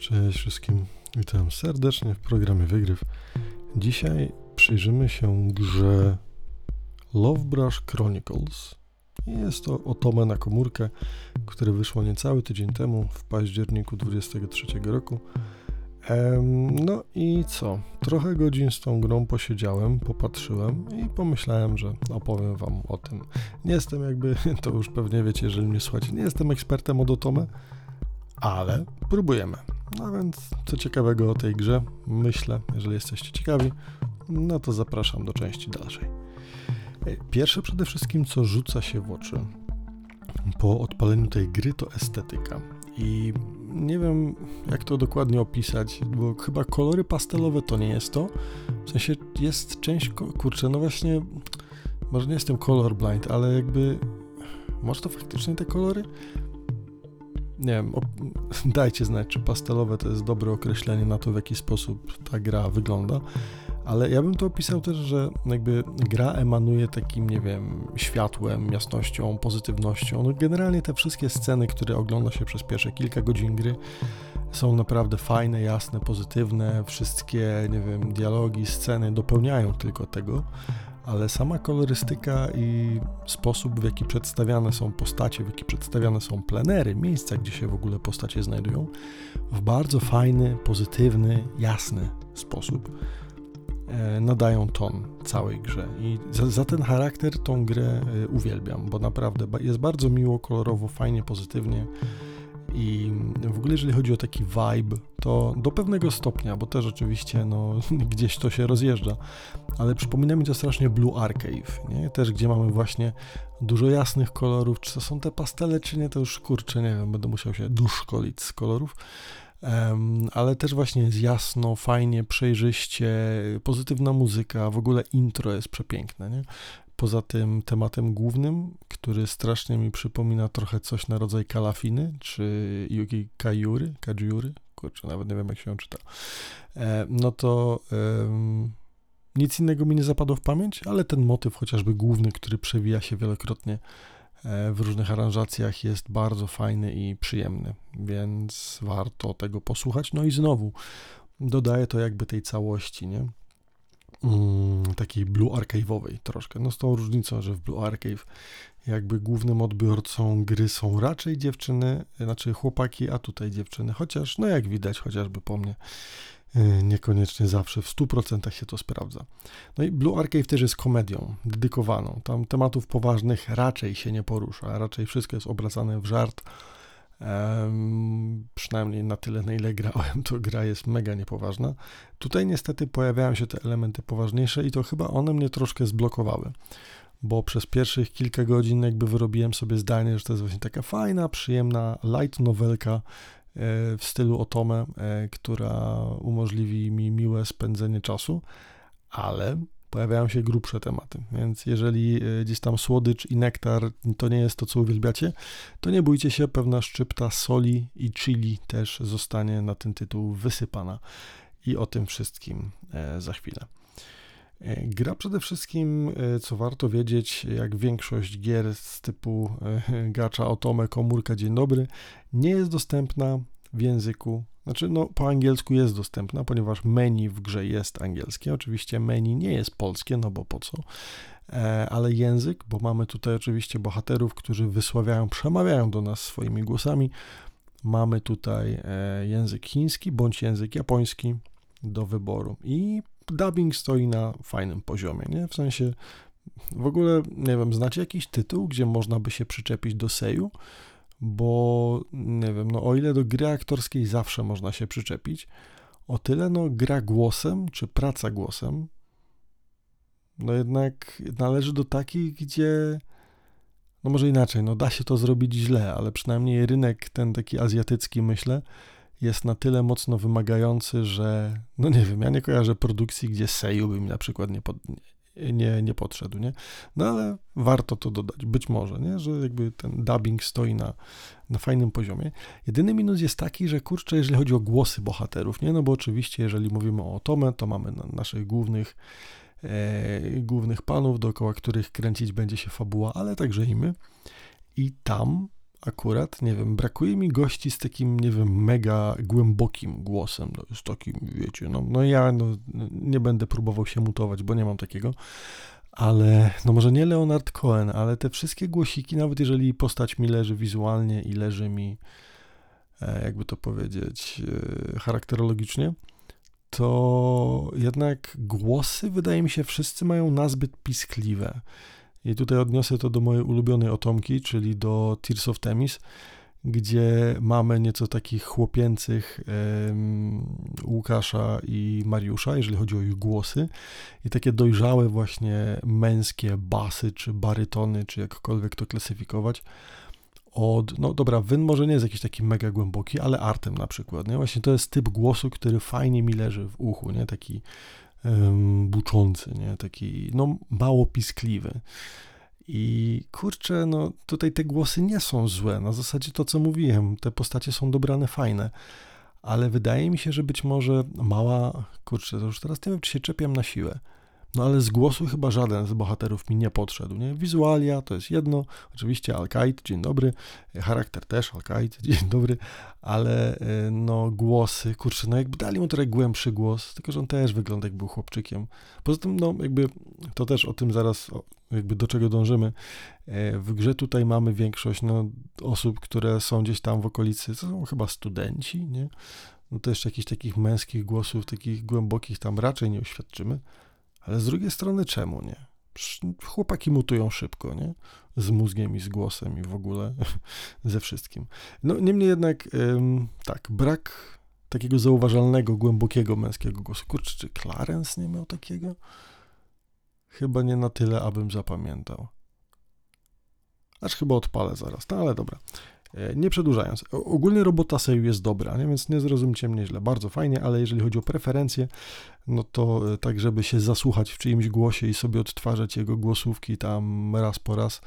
Cześć wszystkim, witam serdecznie w programie Wygryw. Dzisiaj przyjrzymy się grze Love Brush Chronicles. Jest to otome na komórkę, które wyszło niecały tydzień temu, w październiku 23 roku. no i co? Trochę godzin z tą grą posiedziałem, popatrzyłem i pomyślałem, że opowiem wam o tym. Nie jestem jakby, to już pewnie wiecie, jeżeli mnie słuchacie, nie jestem ekspertem od otome, ale próbujemy. No więc co ciekawego o tej grze, myślę, jeżeli jesteście ciekawi, no to zapraszam do części dalszej. E, pierwsze przede wszystkim, co rzuca się w oczy po odpaleniu tej gry, to estetyka. I nie wiem, jak to dokładnie opisać, bo chyba kolory pastelowe to nie jest to. W sensie jest część, kurczę, no właśnie, może nie jestem colorblind, ale jakby, może to faktycznie te kolory? Nie wiem, dajcie znać, czy pastelowe to jest dobre określenie na to, w jaki sposób ta gra wygląda. Ale ja bym to opisał też, że jakby gra emanuje takim, nie wiem, światłem, jasnością, pozytywnością. No generalnie te wszystkie sceny, które ogląda się przez pierwsze kilka godzin gry, są naprawdę fajne, jasne, pozytywne. Wszystkie, nie wiem, dialogi, sceny dopełniają tylko tego ale sama kolorystyka i sposób, w jaki przedstawiane są postacie, w jaki przedstawiane są plenery, miejsca, gdzie się w ogóle postacie znajdują, w bardzo fajny, pozytywny, jasny sposób e, nadają ton całej grze. I za, za, ten charakter tą grę e, uwielbiam, bo naprawdę jest bardzo miło, kolorowo, fajnie, pozytywnie. I w ogóle, jeżeli chodzi o taki vibe, to do pewnego stopnia, bo też oczywiście no, gdzieś to się rozjeżdża, ale przypomina mi to strasznie Blue Archive, nie? też gdzie mamy właśnie dużo jasnych kolorów, czy to są te pastele, czy nie, to już kurczę, nie wiem, będę musiał się duszkolić z kolorów. Um, ale też właśnie jest jasno, fajnie, przejrzyście, pozytywna muzyka, w ogóle intro jest przepiękne, nie? Poza tym tematem głównym, który strasznie mi przypomina trochę coś na rodzaj kalafiny, czy Yuki Kajuri, Kajiuri, kurczę, nawet nie wiem jak się on czyta, e, no to nic innego mi nie zapadło w pamięć, ale ten motyw chociażby główny, który przewija się wielokrotnie e, w różnych aranżacjach jest bardzo fajny i przyjemny, więc warto tego posłuchać. No i znowu dodaje to jakby tej całości, nie? Mm, takiej Blue Archive'owej troszkę. No z tą różnicą, że w Blue Archive jakby głównym odbiorcą gry są raczej dziewczyny, znaczy chłopaki, a tutaj dziewczyny, chociaż no jak widać chociażby po mnie y, niekoniecznie zawsze w 100% się to sprawdza. No i Blue Archive też jest komedią dedykowaną. Tam tematów poważnych raczej się nie porusza, raczej wszystko jest obracane w żart Um, przynajmniej na tyle, na ile grałem, to gra jest mega niepoważna. Tutaj niestety pojawiają się te elementy poważniejsze i to chyba one mnie troszkę zblokowały, bo przez pierwszych kilka godzin jakby wyrobiłem sobie zdanie, że to jest właśnie taka fajna, przyjemna light novelka e, w stylu Otome, e, która umożliwi mi miłe spędzenie czasu, ale pojawiają się grubsze tematy. Więc jeżeli e, gdzieś tam słodycz i nektar to nie jest to, co uwielbiacie, to nie bójcie się, pewna szczypta soli i chili też zostanie na ten tytuł wysypana. I o tym wszystkim za chwilę. E, gra przede wszystkim, co warto wiedzieć, jak większość gier z typu gacza, otome, komórka, dzień dobry, nie jest dostępna w języku znaczy, no, po angielsku jest dostępna, ponieważ menu w grze jest angielskie. Oczywiście menu nie jest polskie, no bo po co? E, ale język, bo mamy tutaj oczywiście bohaterów, którzy wysławiają, przemawiają do nas swoimi głosami. Mamy tutaj e, język chiński bądź język japoński do wyboru. I dubbing stoi na fajnym poziomie, nie? W sensie, w ogóle, nie wiem, znacie jakiś tytuł, gdzie można by się przyczepić do seju? bo nie wiem, no o ile do gry aktorskiej zawsze można się przyczepić, o tyle no gra głosem, czy praca głosem, no jednak należy do takich, gdzie no może inaczej, no da się to zrobić źle, ale przynajmniej rynek ten taki azjatycki, myślę, jest na tyle mocno wymagający, że no nie wiem, ja nie kojarzę produkcji, gdzie Seju by mi na przykład nie, pod, nie, nie podszedł, nie? No ale warto to dodać, być może, nie? Że jakby ten dubbing stoi na, na fajnym poziomie. Jedyny minus jest taki, że kurczę, jeżeli chodzi o głosy bohaterów, nie? No bo oczywiście, jeżeli mówimy o Tomę, to mamy naszych głównych e, głównych panów, dookoła których kręcić będzie się fabuła, ale także i my. I tam akurat, nie wiem, brakuje mi gości z takim, nie wiem, mega głębokim głosem, no, z takim, wiecie, no, no ja no, nie będę próbował się mutować, bo nie mam takiego, ale, no może nie Leonard Cohen, ale te wszystkie głosiki, nawet jeżeli postać mi leży wizualnie i leży mi, e, jakby to powiedzieć, e, charakterologicznie, to jednak głosy, wydaje mi się, wszyscy mają nazbyt piskliwe. I tutaj odniosę to do mojej ulubionej otomki, czyli do Tears of Temis, gdzie mamy nieco takich chłopięcych um, Łukasza i Mariusza, jeżeli chodzi o ich głosy, i takie dojrzałe właśnie męskie basy, czy barytony, czy jakkolwiek to klasyfikować, od, no dobra, Wyn może nie jest jakiś taki mega głęboki, ale Artem na przykład, nie? Właśnie to jest typ głosu, który fajnie mi leży w uchu, nie? Taki buczący, nie? Taki, no, mało piskliwy. I kurczę, no tutaj te głosy nie są złe. Na zasadzie to, co mówiłem, te postacie są dobrane, fajne. Ale wydaje mi się, że być może mała, kurczę, to już teraz nie wiem, czy się czepiam na siłę no ale z głosu chyba żaden z bohaterów mi nie podszedł, nie? Wizualia to jest jedno, oczywiście Al-Qaid, dzień dobry, charakter też Al-Qaid, dzień dobry, ale e, no głosy, kurczę, no jakby dali mu trochę głębszy głos, tylko że on też wygląda jak był chłopczykiem. Poza tym, no jakby to też o tym zaraz, jakby do czego dążymy. E, w grze tutaj mamy większość no, osób, które są gdzieś tam w okolicy, to są chyba studenci, nie? No to jeszcze jakichś takich męskich głosów, takich głębokich tam raczej nie oświadczymy. Ale z drugiej strony czemu nie? Chłopaki mutują szybko, nie? Z mózgiem i z głosem i w ogóle ze wszystkim. No niemniej jednak, ym, tak, brak takiego zauważalnego, głębokiego męskiego głosu. Kurczę, czy Clarence nie miał takiego? Chyba nie na tyle, abym zapamiętał. Aż chyba odpalę zaraz, no ale dobra. E, nie przedłużając, ogólnie robota Seju jest dobra, nie? więc nie zrozumcie mnie źle, bardzo fajnie, ale jeżeli chodzi o preferencje, no to e, tak, żeby się zasłuchać w czyimś głosie i sobie odtwarzać jego głosówki tam raz po raz,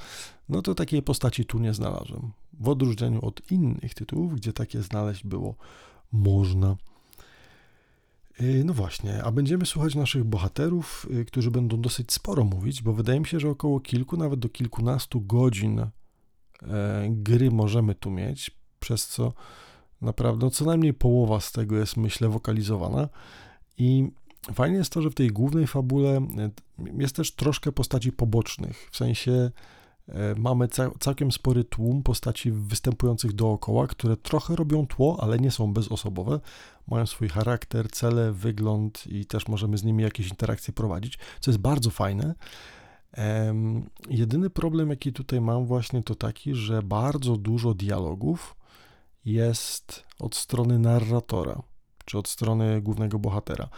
no to takiej postaci tu nie znalazłem. W odróżnieniu od innych tytułów, gdzie takie znaleźć było można. E, no właśnie, a będziemy słuchać naszych bohaterów, którzy będą dosyć sporo mówić, bo wydaje mi się, że około kilku, nawet do kilkunastu godzin gry możemy tu mieć, przez co naprawdę no, co najmniej połowa z tego jest, myślę, wokalizowana. I fajnie jest to, że w tej głównej fabule e, jest też troszkę postaci pobocznych, w sensie e, mamy całkiem spory tłum postaci występujących dookoła, które trochę robią tło, ale nie są bezosobowe, mają swój charakter, cele, wygląd i też możemy z nimi jakieś interakcje prowadzić, co jest bardzo fajne. Jedyny problem, jaki tutaj mam, właśnie to taki, że bardzo dużo dialogów jest od strony narratora, czy od strony głównego bohatera,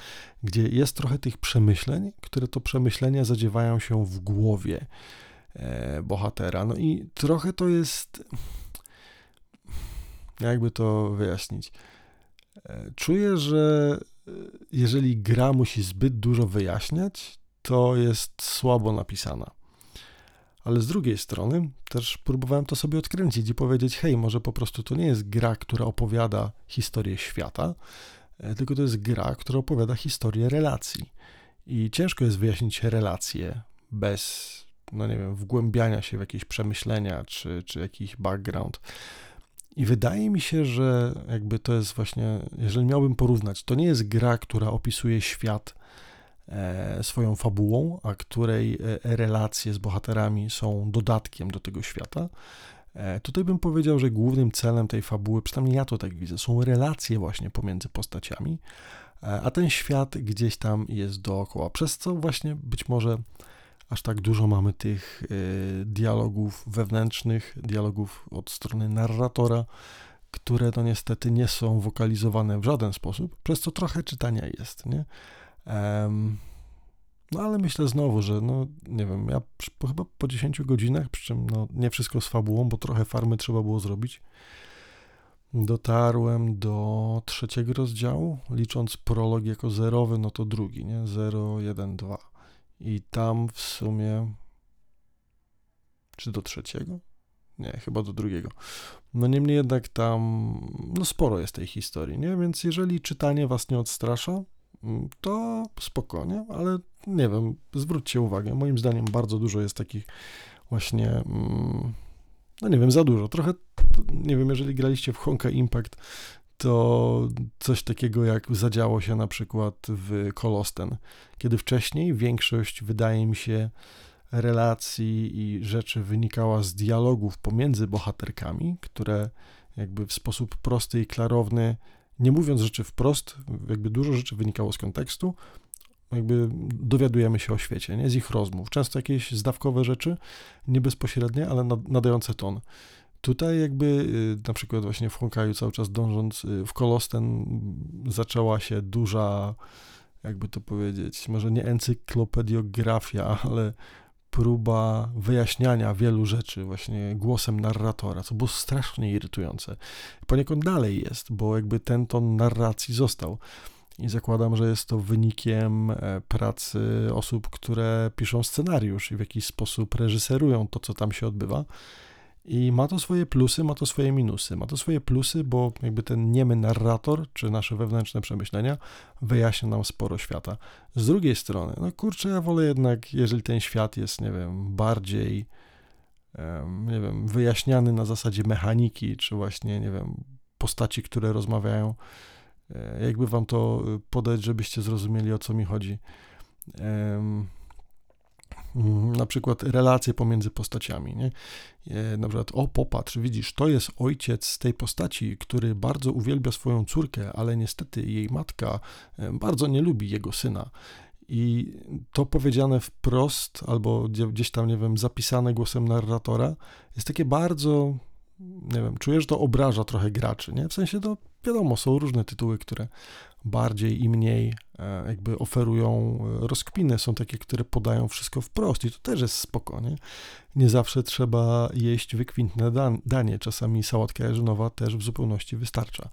gdzie jest trochę tych przemyśleń, które to przemyślenia zadziewają się w głowie e, bohatera. No i trochę to jest. Jakby to wyjaśnić? E, czuję, że e, jeżeli gra musi zbyt dużo wyjaśniać, to jest słabo napisana. Ale z drugiej strony też próbowałem to sobie odkręcić i powiedzieć: hej, może po prostu to nie jest gra, która opowiada historię świata, e, tylko to jest gra, która opowiada historię relacji. I ciężko jest wyjaśnić relacje bez, no nie wiem, wgłębiania się w jakieś przemyślenia czy, czy jakiś background. I wydaje mi się, że jakby to jest właśnie, jeżeli miałbym porównać, to nie jest gra, która opisuje świat swoją fabułą, a której e, relacje z bohaterami są dodatkiem do tego świata. E, tutaj bym powiedział, że głównym celem tej fabuły, przynajmniej ja to tak widzę, są relacje właśnie pomiędzy postaciami, a ten świat gdzieś tam jest dookoła, przez co właśnie być może aż tak dużo mamy tych dialogów wewnętrznych, dialogów od strony narratora, które to niestety nie są wokalizowane w żaden sposób, przez co trochę czytania jest, nie? Um, no ale myślę znowu, że no nie wiem, ja po, chyba po 10 godzinach, przy czym no, nie wszystko z fabułą, bo trochę farmy trzeba było zrobić, dotarłem do trzeciego rozdziału, licząc prolog jako zerowy, no to drugi, nie? 0, 1, 2. I tam w sumie czy do trzeciego? Nie, chyba do drugiego. No niemniej jednak tam no sporo jest tej historii, nie? Więc jeżeli czytanie was nie odstrasza, to spokojnie, ale nie wiem, zwróćcie uwagę, moim zdaniem bardzo dużo jest takich właśnie, mm, no nie wiem, za dużo, trochę nie wiem, jeżeli graliście w Honka Impact, to coś takiego jak zadziało się na przykład w Kolosten, kiedy wcześniej większość, wydaje mi się, relacji i rzeczy wynikała z dialogów pomiędzy bohaterkami, które jakby w sposób prosty i klarowny, nie mówiąc rzeczy wprost, jakby dużo rzeczy wynikało z kontekstu, jakby dowiadujemy się o świecie, nie? z ich rozmów. Często jakieś zdawkowe rzeczy, nie bezpośrednie, ale nadające ton. Tutaj jakby y, na przykład właśnie w Honkaju cały czas dążąc y, w Kolosten zaczęła się duża, jakby to powiedzieć, może nie encyklopediografia, ale próba wyjaśniania wielu rzeczy właśnie głosem narratora, co było strasznie irytujące. Poniekąd dalej jest, bo jakby ten ton narracji został. I zakładam, że jest to wynikiem e, pracy osób, które piszą scenariusz i w jakiś sposób reżyserują to, co tam się odbywa. I ma to swoje plusy, ma to swoje minusy. Ma to swoje plusy, bo jakby ten niemy narrator, czy nasze wewnętrzne przemyślenia, wyjaśnia nam sporo świata. Z drugiej strony, no kurczę, ja wolę jednak, jeżeli ten świat jest, nie wiem, bardziej, nie wiem, wyjaśniany na zasadzie mechaniki, czy właśnie, nie wiem, postaci, które rozmawiają, e, jakby wam to podać, żebyście zrozumieli, o co mi chodzi. Mhm, na przykład relacje pomiędzy postaciami. Nie? E, na przykład, o popatrz, widzisz, to jest ojciec tej postaci, który bardzo uwielbia swoją córkę, ale niestety jej matka e, bardzo nie lubi jego syna. I to powiedziane wprost, albo gdzieś tam, nie wiem, zapisane głosem narratora, jest takie bardzo, nie wiem, czuję, że to obraża trochę graczy, nie? W sensie to wiadomo, są różne tytuły, które bardziej i mniej e, jakby oferują e, rozkpiny. Są takie, które podają wszystko wprost i to też jest spokojnie. Nie zawsze trzeba jeść wykwintne danie. Czasami sałatka jarzynowa też w zupełności wystarcza.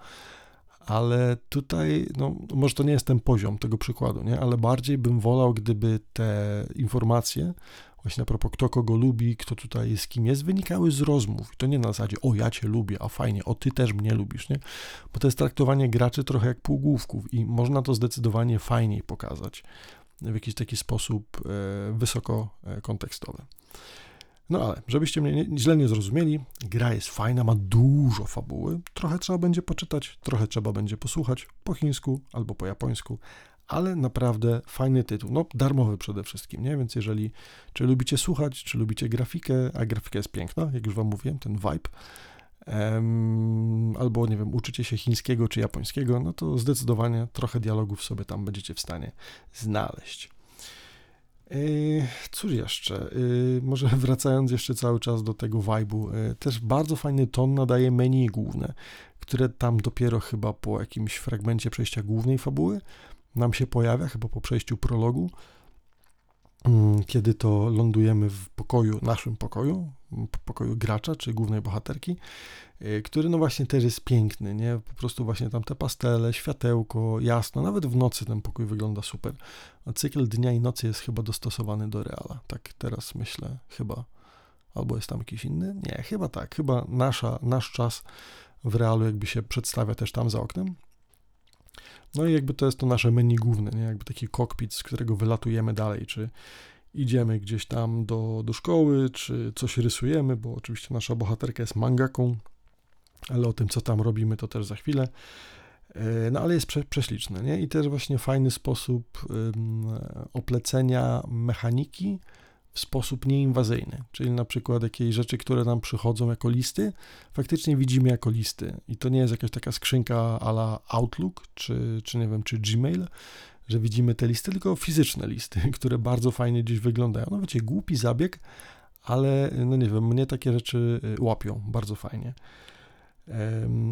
Ale tutaj, no, może to nie jest ten poziom tego przykładu, nie? ale bardziej bym wolał, gdyby te informacje właśnie a propos kto kogo lubi, kto tutaj z kim jest, wynikały z rozmów. I to nie na zasadzie, o ja cię lubię, a fajnie, o ty też mnie lubisz, nie? Bo to jest traktowanie graczy trochę jak półgłówków i można to zdecydowanie fajniej pokazać w jakiś taki sposób e, wysoko e, kontekstowy. No ale, żebyście mnie nie, źle nie zrozumieli, gra jest fajna, ma dużo fabuły, trochę trzeba będzie poczytać, trochę trzeba będzie posłuchać po chińsku albo po japońsku, ale naprawdę fajny tytuł. No, darmowy przede wszystkim, nie? Więc jeżeli, czy lubicie słuchać, czy lubicie grafikę, a grafika jest piękna, jak już Wam mówiłem, ten vibe, um, albo, nie wiem, uczycie się chińskiego czy japońskiego, no to zdecydowanie trochę dialogów sobie tam będziecie w stanie znaleźć. Yy, cóż jeszcze? Yy, może wracając jeszcze cały czas do tego vibe'u, yy, też bardzo fajny ton nadaje menu główne, które tam dopiero chyba po jakimś fragmencie przejścia głównej fabuły nam się pojawia, chyba po przejściu prologu, mm, kiedy to lądujemy w pokoju, naszym pokoju, pokoju gracza, czy głównej bohaterki, y, który no właśnie też jest piękny, nie? Po prostu właśnie tam te pastele, światełko, jasno, nawet w nocy ten pokój wygląda super. A cykl dnia i nocy jest chyba dostosowany do reala, tak teraz myślę, chyba. Albo jest tam jakiś inny? Nie, chyba tak, chyba nasza, nasz czas w realu jakby się przedstawia też tam za oknem. No i jakby to jest to nasze menu główne, nie? jakby taki kokpit, z którego wylatujemy dalej, czy idziemy gdzieś tam do, do szkoły, czy coś rysujemy, bo oczywiście nasza bohaterka jest mangaką, ale o tym, co tam robimy, to też za chwilę. E, no ale jest prze, prześliczne, nie? I też właśnie fajny sposób oplecenia mechaniki, w sposób nieinwazyjny, czyli na przykład jakieś rzeczy, które nam przychodzą jako listy, faktycznie widzimy jako listy i to nie jest jakaś taka skrzynka ala Outlook, czy, czy nie wiem, czy Gmail, że widzimy te listy, tylko fizyczne listy, które bardzo fajnie gdzieś wyglądają. No wiecie, głupi zabieg, ale no nie wiem, mnie takie rzeczy y, łapią bardzo fajnie.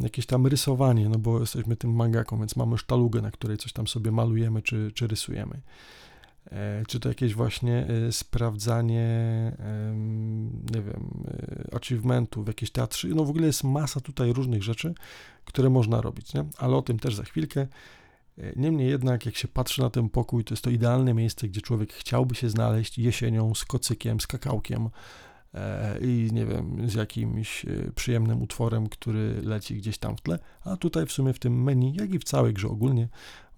jakieś tam rysowanie, no bo jesteśmy tym mangaką, więc mamy sztalugę, na której coś tam sobie malujemy czy, czy rysujemy. E, czy to jakieś właśnie e, sprawdzanie, nie wiem, e, achievementów, jakieś teatrzy, no w ogóle jest masa tutaj różnych rzeczy, które można robić, nie? ale o tym też za chwilkę. Niemniej jednak, jak się patrzy na ten pokój, to jest to idealne miejsce, gdzie człowiek chciałby się znaleźć jesienią z kocykiem, z kakałkiem i nie wiem, z jakimś przyjemnym utworem, który leci gdzieś tam w tle, a tutaj w sumie w tym menu, jak i w całej grze ogólnie,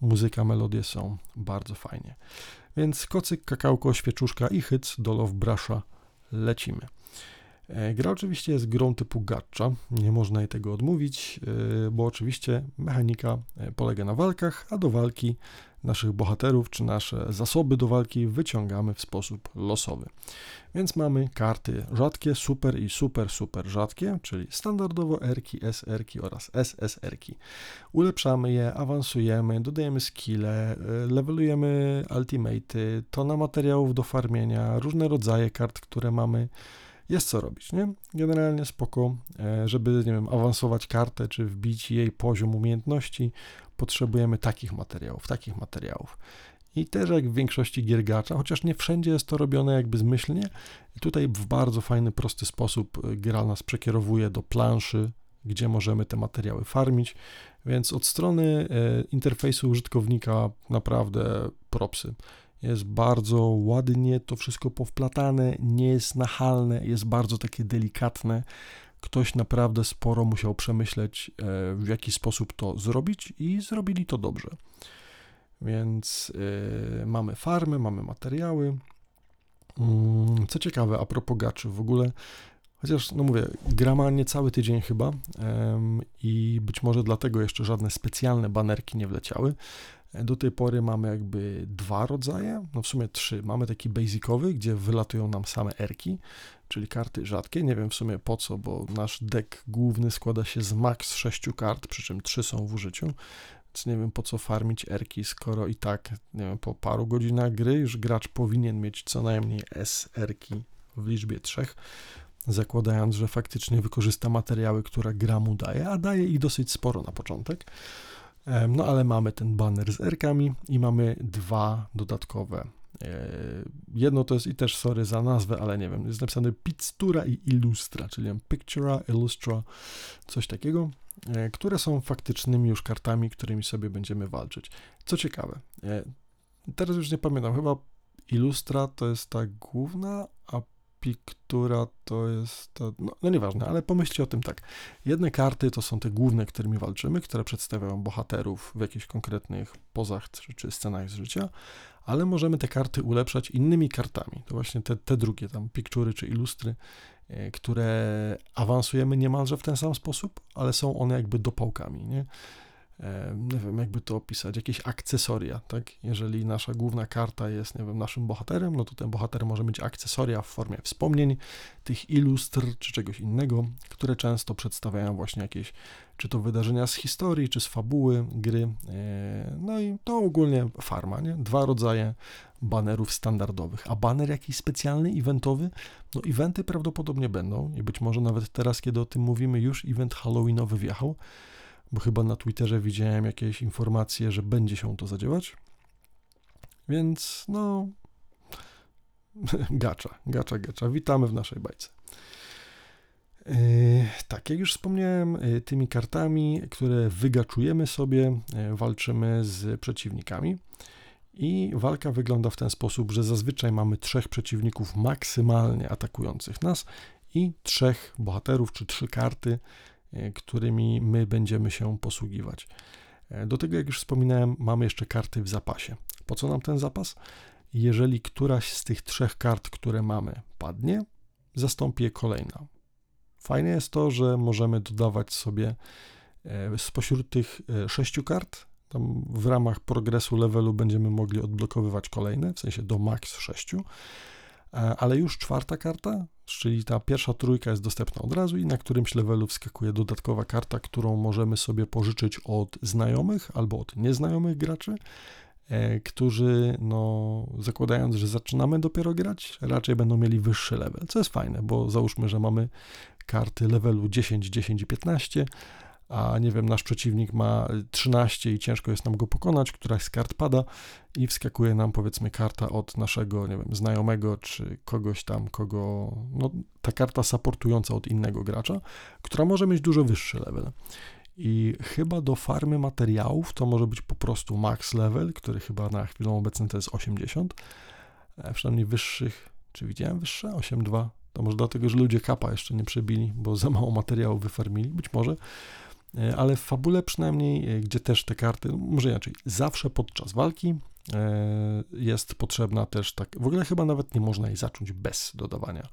muzyka, melodie są bardzo fajnie. Więc kocyk, kakałko, świeczuszka i hyc do Love lecimy. E, gra oczywiście jest grą typu gacha, nie można jej tego odmówić, e, bo oczywiście mechanika e, polega na walkach, a do walki naszych bohaterów czy nasze zasoby do walki wyciągamy w sposób losowy. Więc mamy karty rzadkie, super i super, super rzadkie, czyli standardowo R-ki, SR-ki oraz SSR-ki. Ulepszamy je, awansujemy, dodajemy skille, levelujemy ultimate, tona materiałów do farmienia, różne rodzaje kart, które mamy jest co robić, nie? Generalnie spoko, e, żeby, nie wiem, awansować kartę, czy wbić jej poziom umiejętności, potrzebujemy takich materiałów, takich materiałów. I też jak w większości gier gacza, chociaż nie wszędzie jest to robione jakby zmyślnie, tutaj w bardzo fajny, prosty sposób e, gra nas przekierowuje do planszy, gdzie możemy te materiały farmić, więc od strony e, interfejsu użytkownika naprawdę propsy. Jest bardzo ładnie to wszystko powplatane, nie jest nachalne, jest bardzo takie delikatne. Ktoś naprawdę sporo musiał przemyśleć, e, w jaki sposób to zrobić, i zrobili to dobrze. Więc yy, mamy farmy, mamy materiały. Yy, co ciekawe, a propos gaczy w ogóle, chociaż, no mówię, gra ma niecały tydzień chyba i być może dlatego jeszcze żadne specjalne banerki nie wleciały. Do tej pory mamy jakby dwa rodzaje, no w sumie trzy. Mamy taki basicowy, gdzie wylatują nam same erki, czyli karty rzadkie. Nie wiem w sumie po co, bo nasz deck główny składa się z max 6 kart, przy czym 3 są w użyciu. Więc nie wiem po co farmić erki, skoro i tak, nie wiem, po paru godzinach gry już gracz powinien mieć co najmniej S erki w liczbie trzech, zakładając, że faktycznie wykorzysta materiały, które gra mu daje, a daje ich dosyć sporo na początek. No ale mamy ten banner z erkami i mamy dwa dodatkowe. Jedno to jest i też sorry za nazwę, ale nie wiem, jest napisane Pictura i Illustra, czyli Pictura, Illustra, coś takiego, e, które są faktycznymi już kartami, którymi sobie będziemy walczyć. Co ciekawe, e, teraz już nie pamiętam, chyba Illustra to jest ta główna, a Pictura to jest, to, no, no nieważne, ale pomyślcie o tym tak. Jedne karty to są te główne, którymi walczymy, które przedstawiają bohaterów w jakichś konkretnych pozach czy scenach z życia, ale możemy te karty ulepszać innymi kartami. To właśnie te, te drugie, tam pikczury czy ilustry, e, które awansujemy niemalże w ten sam sposób, ale są one jakby dopałkami, nie? Nie wiem, jakby to opisać, jakieś akcesoria, tak? Jeżeli nasza główna karta jest, nie wiem, naszym bohaterem, no to ten bohater może mieć akcesoria w formie wspomnień, tych ilustr czy czegoś innego, które często przedstawiają właśnie jakieś, czy to wydarzenia z historii, czy z fabuły gry. E, no i to ogólnie farma, nie? Dwa rodzaje banerów standardowych, a baner jakiś specjalny, eventowy, no eventy prawdopodobnie będą i być może nawet teraz, kiedy o tym mówimy, już event halloweenowy wjechał, bo chyba na Twitterze widziałem jakieś informacje, że będzie się to zadziałać. Więc no, gacza, gacza, gacza. Witamy w naszej bajce. Yy, tak, jak już wspomniałem, yy, tymi kartami, które wygaczujemy sobie, yy, walczymy z przeciwnikami. I walka wygląda w ten sposób, że zazwyczaj mamy trzech przeciwników maksymalnie atakujących nas i trzech bohaterów, czy trzy karty, E, którymi my będziemy się posługiwać. E, do tego, jak już wspominałem, mamy jeszcze karty w zapasie. Po co nam ten zapas? Jeżeli któraś z tych trzech kart, które mamy, padnie, zastąpi je kolejna. Fajne jest to, że możemy dodawać sobie e, spośród tych sześciu kart, tam w ramach progresu levelu będziemy mogli odblokowywać kolejne, w sensie do max sześciu, ale już czwarta karta czyli ta pierwsza trójka jest dostępna od razu i na którymś levelu wskakuje dodatkowa karta, którą możemy sobie pożyczyć od znajomych albo od nieznajomych graczy, e, którzy, no, zakładając, że zaczynamy dopiero grać, raczej będą mieli wyższy level, co jest fajne, bo załóżmy, że mamy karty levelu 10, 10 i 15, a nie wiem, nasz przeciwnik ma 13 i ciężko jest nam go pokonać, któraś z kart pada i wskakuje nam powiedzmy karta od naszego, nie wiem, znajomego czy kogoś tam, kogo, no ta karta supportująca od innego gracza, która może mieć dużo wyższy level. I chyba do farmy materiałów to może być po prostu max level, który chyba na chwilę obecną to jest 80, e, przynajmniej wyższych, czy widziałem wyższe? 8.2. To może dlatego, że ludzie kapa jeszcze nie przebili, bo za mało materiału wyfarmili, być może. E, ale w fabule przynajmniej, e, gdzie też te karty, no, może inaczej, zawsze podczas walki e, jest potrzebna też tak, w ogóle chyba nawet nie można jej zacząć bez dodawania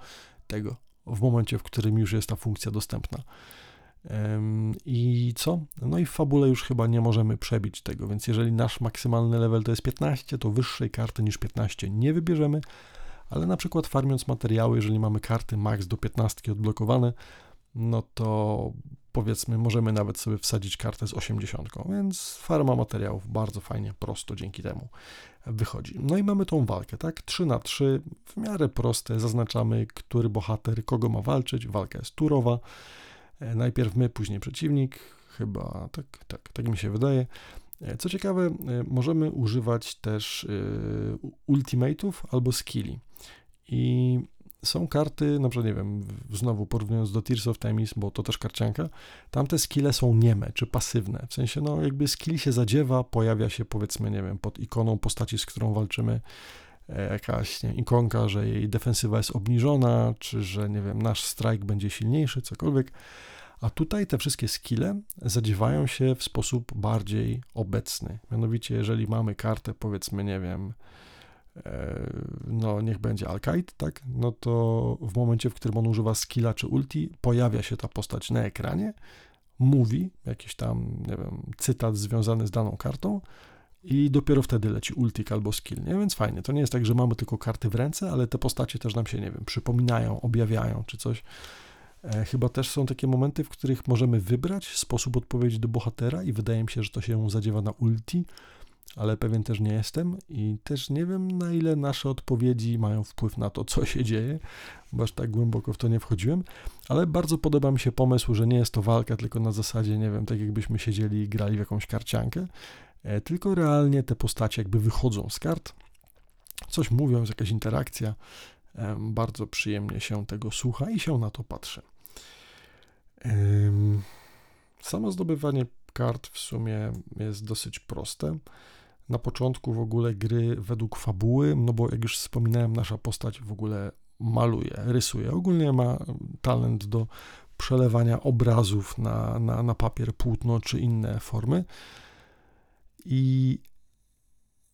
tego w momencie, w którym już jest ta funkcja dostępna. I co? No i w fabule już chyba nie możemy przebić tego, więc jeżeli nasz maksymalny level to jest 15, to wyższej karty niż 15 nie wybierzemy, ale na przykład farmiąc materiały, jeżeli mamy karty max do 15 odblokowane, no to powiedzmy możemy nawet sobie wsadzić kartę z 80, więc farma materiałów bardzo fajnie, prosto dzięki temu wychodzi. No i mamy tą walkę, tak? 3 na 3 w miarę proste, zaznaczamy, który bohater kogo ma walczyć, walka jest turowa, e, najpierw my, później przeciwnik, chyba tak, tak, tak mi się wydaje. E, co ciekawe, e, możemy używać też ultimate'ów albo skilli. I są karty, na przykład, nie wiem, znowu porównując do Tears of Temis, bo to też karcianka, tam te skille są nieme, czy pasywne, w sensie, no jakby skill się zadziewa, pojawia się powiedzmy, nie wiem, pod ikoną postaci, z którą walczymy, e, jakaś nie, ikonka, że jej defensywa jest obniżona, czy że, nie wiem, nasz strike będzie silniejszy, cokolwiek, a tutaj te wszystkie skille zadziewają się w sposób bardziej obecny, mianowicie jeżeli mamy kartę, powiedzmy, nie wiem, no niech będzie Alkaid, tak, no to w momencie, w którym on używa skilla czy ulti, pojawia się ta postać na ekranie, mówi jakiś tam, nie wiem, cytat związany z daną kartą i dopiero wtedy leci ultik albo skill, nie? Więc fajnie, to nie jest tak, że mamy tylko karty w ręce, ale te postacie też nam się, nie wiem, przypominają, objawiają czy coś. E, chyba też są takie momenty, w których możemy wybrać sposób odpowiedzi do bohatera i wydaje mi się, że to się zadziewa na ulti, ale pewien też nie jestem i też nie wiem, na ile nasze odpowiedzi mają wpływ na to, co się dzieje, bo aż tak głęboko w to nie wchodziłem, ale bardzo podoba mi się pomysł, że nie jest to walka, tylko na zasadzie, nie wiem, tak jakbyśmy siedzieli i grali w jakąś karciankę, e, tylko realnie te postacie jakby wychodzą z kart, coś mówią, jest jakaś interakcja, bardzo przyjemnie się tego słucha i się na to patrzy. Samo zdobywanie kart w sumie jest dosyć proste na początku w ogóle gry według fabuły, no bo jak już wspominałem, nasza postać w ogóle maluje, rysuje. Ogólnie ma talent do przelewania obrazów na, na, na papier, płótno czy inne formy. I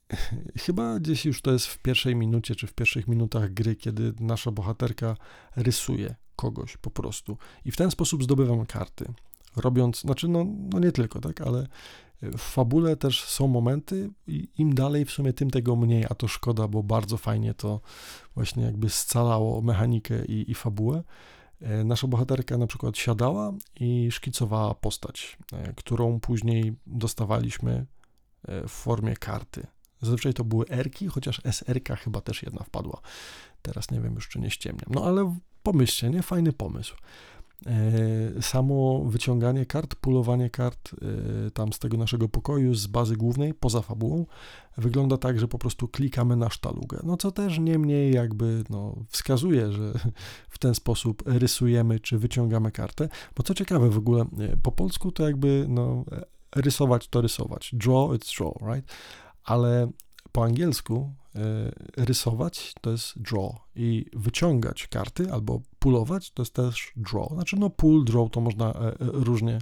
chyba gdzieś już to jest w pierwszej minucie, czy w pierwszych minutach gry, kiedy nasza bohaterka rysuje kogoś po prostu. I w ten sposób zdobywam karty. Robiąc, znaczy, no, no nie tylko, tak, ale w fabule też są momenty i im dalej w sumie tym tego mniej, a to szkoda, bo bardzo fajnie to właśnie jakby scalało mechanikę i, i fabułę. E, nasza bohaterka na przykład siadała i szkicowała postać, e, którą później dostawaliśmy e, w formie karty. Zazwyczaj to były erki, chociaż SR chyba też jedna wpadła. Teraz nie wiem już, czy nie ściemniam. No ale pomyślcie, nie? Fajny pomysł. E, samo wyciąganie kart, pulowanie kart e, tam z tego naszego pokoju, z bazy głównej, poza fabułą, wygląda tak, że po prostu klikamy na sztalugę. No co też niemniej jakby no, wskazuje, że w ten sposób rysujemy czy wyciągamy kartę. Bo co ciekawe w ogóle, e, po polsku to jakby no, rysować to rysować. Draw, it's draw, right? Ale po angielsku rysować to jest draw i wyciągać karty albo pulować to jest też draw. Znaczy no pull, draw to można e, e, różnie,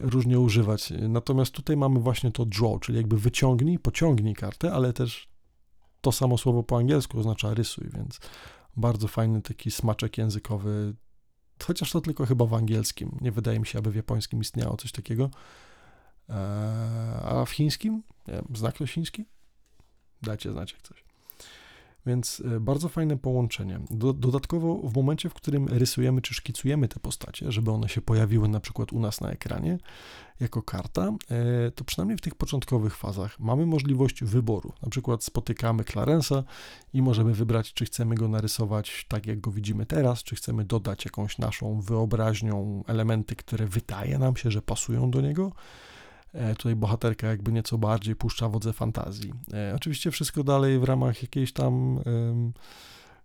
różnie używać. Natomiast tutaj mamy właśnie to draw, czyli jakby wyciągnij, pociągnij kartę, ale też to samo słowo po angielsku oznacza rysuj, więc bardzo fajny taki smaczek językowy, chociaż to tylko chyba w angielskim. Nie wydaje mi się, aby w japońskim istniało coś takiego. A w chińskim? Nie wiem, znak to chiński? Dajcie znać jak coś. Więc e, bardzo fajne połączenie. dodatkowo w momencie, w którym rysujemy czy szkicujemy te postacie, żeby one się pojawiły na przykład u nas na ekranie jako karta, e, to przynajmniej w tych początkowych fazach mamy możliwość wyboru. Na przykład spotykamy Clarensa i możemy wybrać, czy chcemy go narysować tak, jak go widzimy teraz, czy chcemy dodać jakąś naszą wyobraźnią elementy, które wydaje nam się, że pasują do niego tutaj bohaterka jakby nieco bardziej puszcza wodze fantazji. E, oczywiście wszystko dalej w ramach jakiejś tam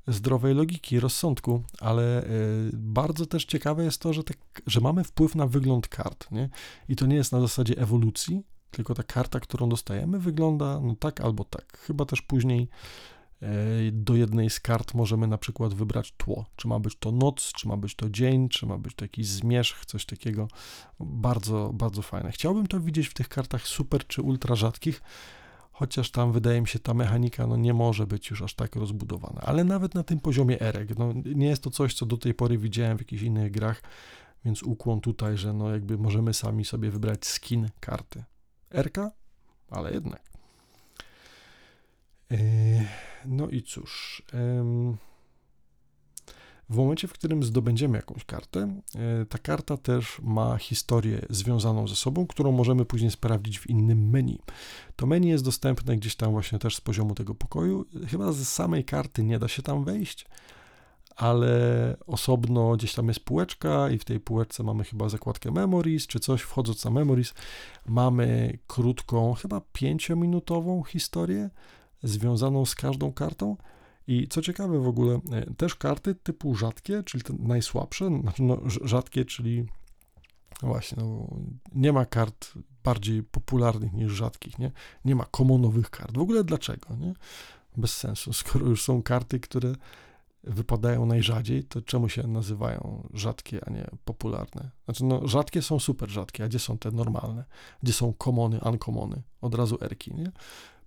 zdrowej logiki, rozsądku, ale e, bardzo też ciekawe jest to, że, te, że mamy wpływ na wygląd kart, nie? I to nie jest na zasadzie ewolucji, tylko ta karta, którą dostajemy, wygląda no tak albo tak. Chyba też później E, do jednej z kart możemy na przykład wybrać tło. Czy ma być to noc, czy ma być to dzień, czy ma być to jakiś zmierzch, coś takiego. Bardzo, bardzo fajne. Chciałbym to widzieć w tych kartach super czy ultra rzadkich, chociaż tam wydaje mi się ta mechanika no, nie może być już aż tak rozbudowana. Ale nawet na tym poziomie erek, no, nie jest to coś, co do tej pory widziałem w jakichś innych grach, więc ukłon tutaj, że no jakby możemy sami sobie wybrać skin karty. Erka, ale jednak. Yy, no i cóż. W momencie, w którym zdobędziemy jakąś kartę, e, ta karta też ma historię związaną ze sobą, którą możemy później sprawdzić w innym menu. To menu jest dostępne gdzieś tam właśnie też z poziomu tego pokoju. Chyba z samej karty nie da się tam wejść, ale osobno gdzieś tam jest półeczka i w tej półeczce mamy chyba zakładkę Memories czy coś. Wchodząc na Memories mamy krótką, chyba pięciominutową historię związaną z każdą kartą i co ciekawe w ogóle, e, też karty typu rzadkie, czyli te najsłabsze, znaczy no, rzadkie, czyli właśnie, no, nie ma kart bardziej popularnych niż rzadkich, nie? Nie ma komonowych kart. W ogóle dlaczego, nie? Bez sensu. Skoro już są karty, które wypadają najrzadziej, to czemu się nazywają rzadkie, a nie popularne? Znaczy, no, rzadkie są super rzadkie, a gdzie są te normalne? Gdzie są komony, uncommony? Od razu erki, nie?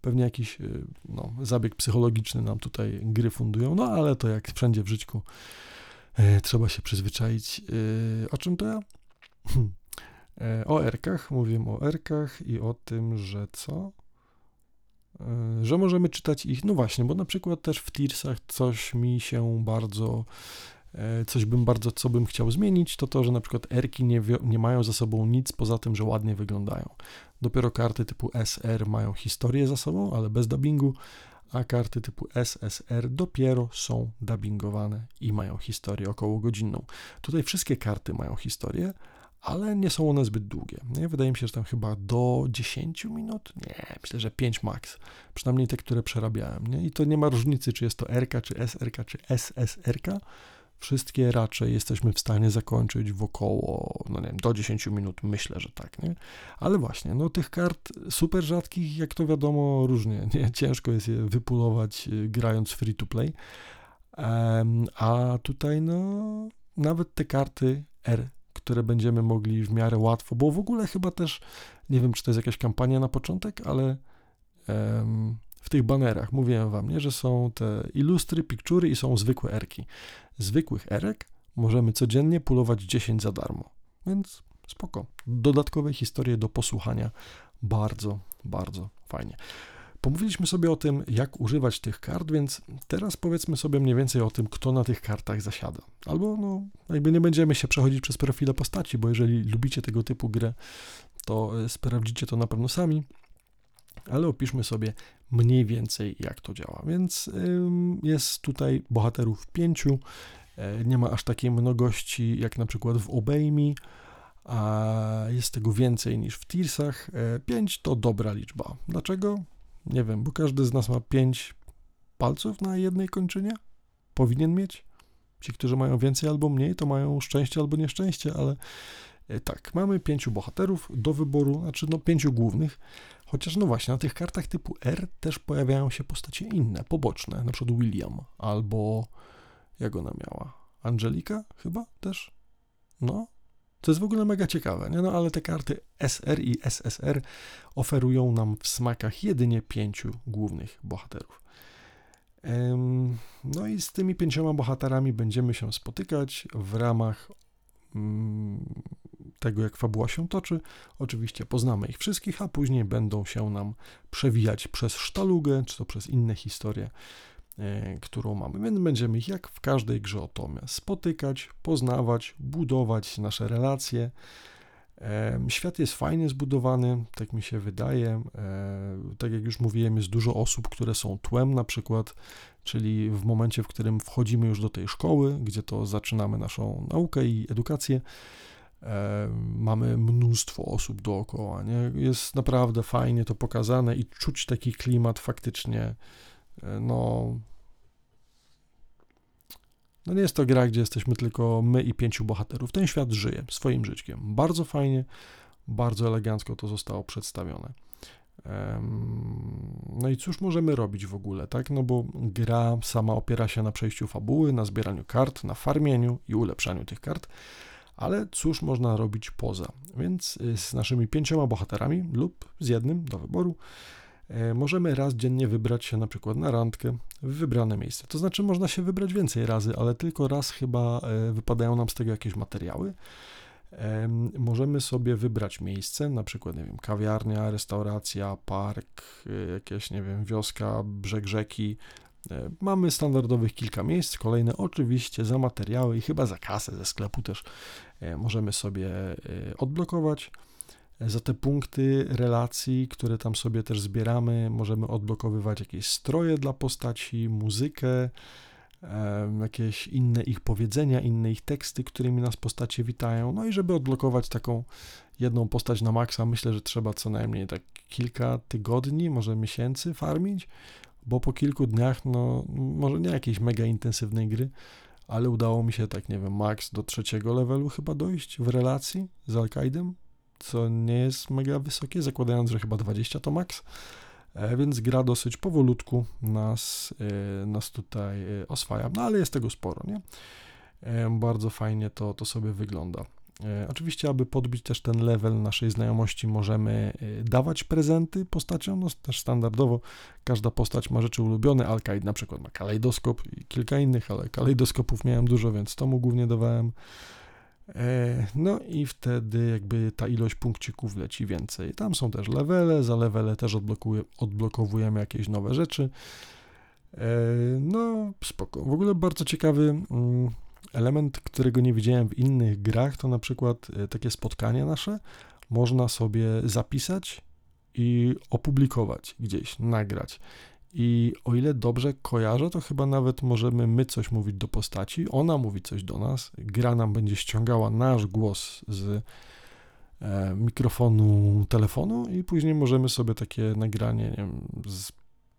Pewnie jakiś y, no, zabieg psychologiczny nam tutaj gry fundują, no ale to jak wszędzie w życiu e, trzeba się przyzwyczaić. E, o czym to ja? E, o erkach, mówiłem o erkach i o tym, że co? że możemy czytać ich, no właśnie, bo na przykład też w Tearsach coś mi się bardzo, coś bym bardzo, co bym chciał zmienić, to to, że na przykład erki nie, nie mają za sobą nic poza tym, że ładnie wyglądają. Dopiero karty typu SR mają historię za sobą, ale bez dubbingu, a karty typu SSR dopiero są dubbingowane i mają historię około godzinną. Tutaj wszystkie karty mają historię, ale nie są one zbyt długie. Nie? Wydaje mi się, że tam chyba do 10 minut? Nie, myślę, że 5 max. Przynajmniej te, które przerabiałem. Nie? I to nie ma różnicy, czy jest to RK, czy SRK, czy SSRK wszystkie raczej jesteśmy w stanie zakończyć w około, no nie wiem, do 10 minut, myślę, że tak, nie? Ale właśnie, no tych kart super rzadkich, jak to wiadomo, różnie, nie? Ciężko jest je wypulować y, grając free to play, um, a tutaj, no, nawet te karty R, które będziemy mogli w miarę łatwo, bo w ogóle chyba też, nie wiem, czy to jest jakaś kampania na początek, ale um, w tych banerach, mówiłem wam, nie, że są te ilustry, pikczury i są zwykłe erki. Zwykłych erek możemy codziennie pulować 10 za darmo, więc spoko. Dodatkowe historie do posłuchania, bardzo, bardzo fajnie. Pomówiliśmy sobie o tym, jak używać tych kart, więc teraz powiedzmy sobie mniej więcej o tym, kto na tych kartach zasiada. Albo, no, jakby nie będziemy się przechodzić przez profile postaci, bo jeżeli lubicie tego typu grę, to e, sprawdzicie to na pewno sami ale opiszmy sobie mniej więcej, jak to działa. Więc jest tutaj bohaterów pięciu, e, nie ma aż takiej mnogości jak na przykład w Obejmi, a jest tego więcej niż w Tearsach. E, pięć to dobra liczba. Dlaczego? Nie wiem, bo każdy z nas ma pięć palców na jednej kończynie. Powinien mieć. Ci, którzy mają więcej albo mniej, to mają szczęście albo nieszczęście, ale e, tak, mamy pięciu bohaterów do wyboru, znaczy no pięciu głównych. Chociaż no właśnie, na tych kartach typu R też pojawiają się postacie inne, poboczne, na przykład William albo jak ona miała? Angelika chyba też? No, to jest w ogóle mega ciekawe, nie? No ale te karty SR i SSR oferują nam w smakach jedynie pięciu głównych bohaterów. No i z tymi pięcioma bohaterami będziemy się spotykać w ramach mm, tego, jak fabuła się toczy. Oczywiście poznamy ich wszystkich, a później będą się nam przewijać przez sztalugę, czy to przez inne historie, e, którą mamy. Więc będziemy ich jak w każdej grze o Tomie spotykać, poznawać, budować nasze relacje. E, świat jest fajnie zbudowany, tak mi się wydaje. E, tak jak już mówiłem, jest dużo osób, które są tłem, na przykład, czyli w momencie, w którym wchodzimy już do tej szkoły, gdzie to zaczynamy naszą naukę i edukację, mamy mnóstwo osób dookoła, nie? Jest naprawdę fajnie to pokazane i czuć taki klimat faktycznie, e, no... No nie jest to gra, gdzie jesteśmy tylko my i pięciu bohaterów. Ten świat żyje swoim życiem. Bardzo fajnie, bardzo elegancko to zostało przedstawione. No i cóż możemy robić w ogóle, tak? No bo gra sama opiera się na przejściu fabuły, na zbieraniu kart, na farmieniu i ulepszaniu tych kart. Ale cóż można robić poza? Więc y, z naszymi pięcioma bohaterami lub z jednym do wyboru e, możemy raz dziennie wybrać się na przykład na randkę w wybrane miejsce. To znaczy można się wybrać więcej razy, ale tylko raz chyba e, wypadają nam z tego jakieś materiały. Możemy sobie wybrać miejsce, na przykład, nie wiem, kawiarnia, restauracja, park, e, jakieś, nie wiem, wioska, brzeg rzeki. Mamy standardowych kilka miejsc, kolejne oczywiście za materiały i chyba za kasę ze sklepu też możemy sobie odblokować. Za te punkty relacji, które tam sobie też zbieramy, możemy odblokowywać jakieś stroje dla postaci, muzykę, jakieś inne ich powiedzenia, inne ich teksty, którymi nas postacie witają. No i żeby odblokować taką jedną postać na maksa, myślę, że trzeba co najmniej tak kilka tygodni, może miesięcy farmić, bo po kilku dniach, no może nie jakiejś mega intensywnej gry, ale udało mi się tak, nie wiem, max do trzeciego levelu chyba dojść w relacji z Alkaidem, co nie jest mega wysokie, zakładając, że chyba 20 to max, e, więc gra dosyć powolutku nas, e, nas tutaj e, oswaja, no ale jest tego sporo, nie? Bardzo fajnie to, to sobie wygląda. Oczywiście, aby podbić też ten level naszej znajomości, możemy dawać prezenty postaciom. No, też standardowo każda postać ma rzeczy ulubione. Alkaid na przykład ma kalejdoskop i kilka innych, ale kalejdoskopów miałem dużo, więc to mu głównie dawałem. E, no i wtedy jakby ta ilość punkcików leci więcej. Tam są też levele, za levele też odblokowujemy jakieś nowe rzeczy. E, no spoko. W ogóle bardzo ciekawy mm, element, którego nie widziałem w innych grach, to na przykład e, takie spotkanie nasze można sobie zapisać i opublikować gdzieś, nagrać. I o ile dobrze kojarzę, to chyba nawet możemy my coś mówić do postaci, ona mówi coś do nas, gra nam będzie ściągała nasz głos z e, mikrofonu telefonu i później możemy sobie takie nagranie nie wiem, z,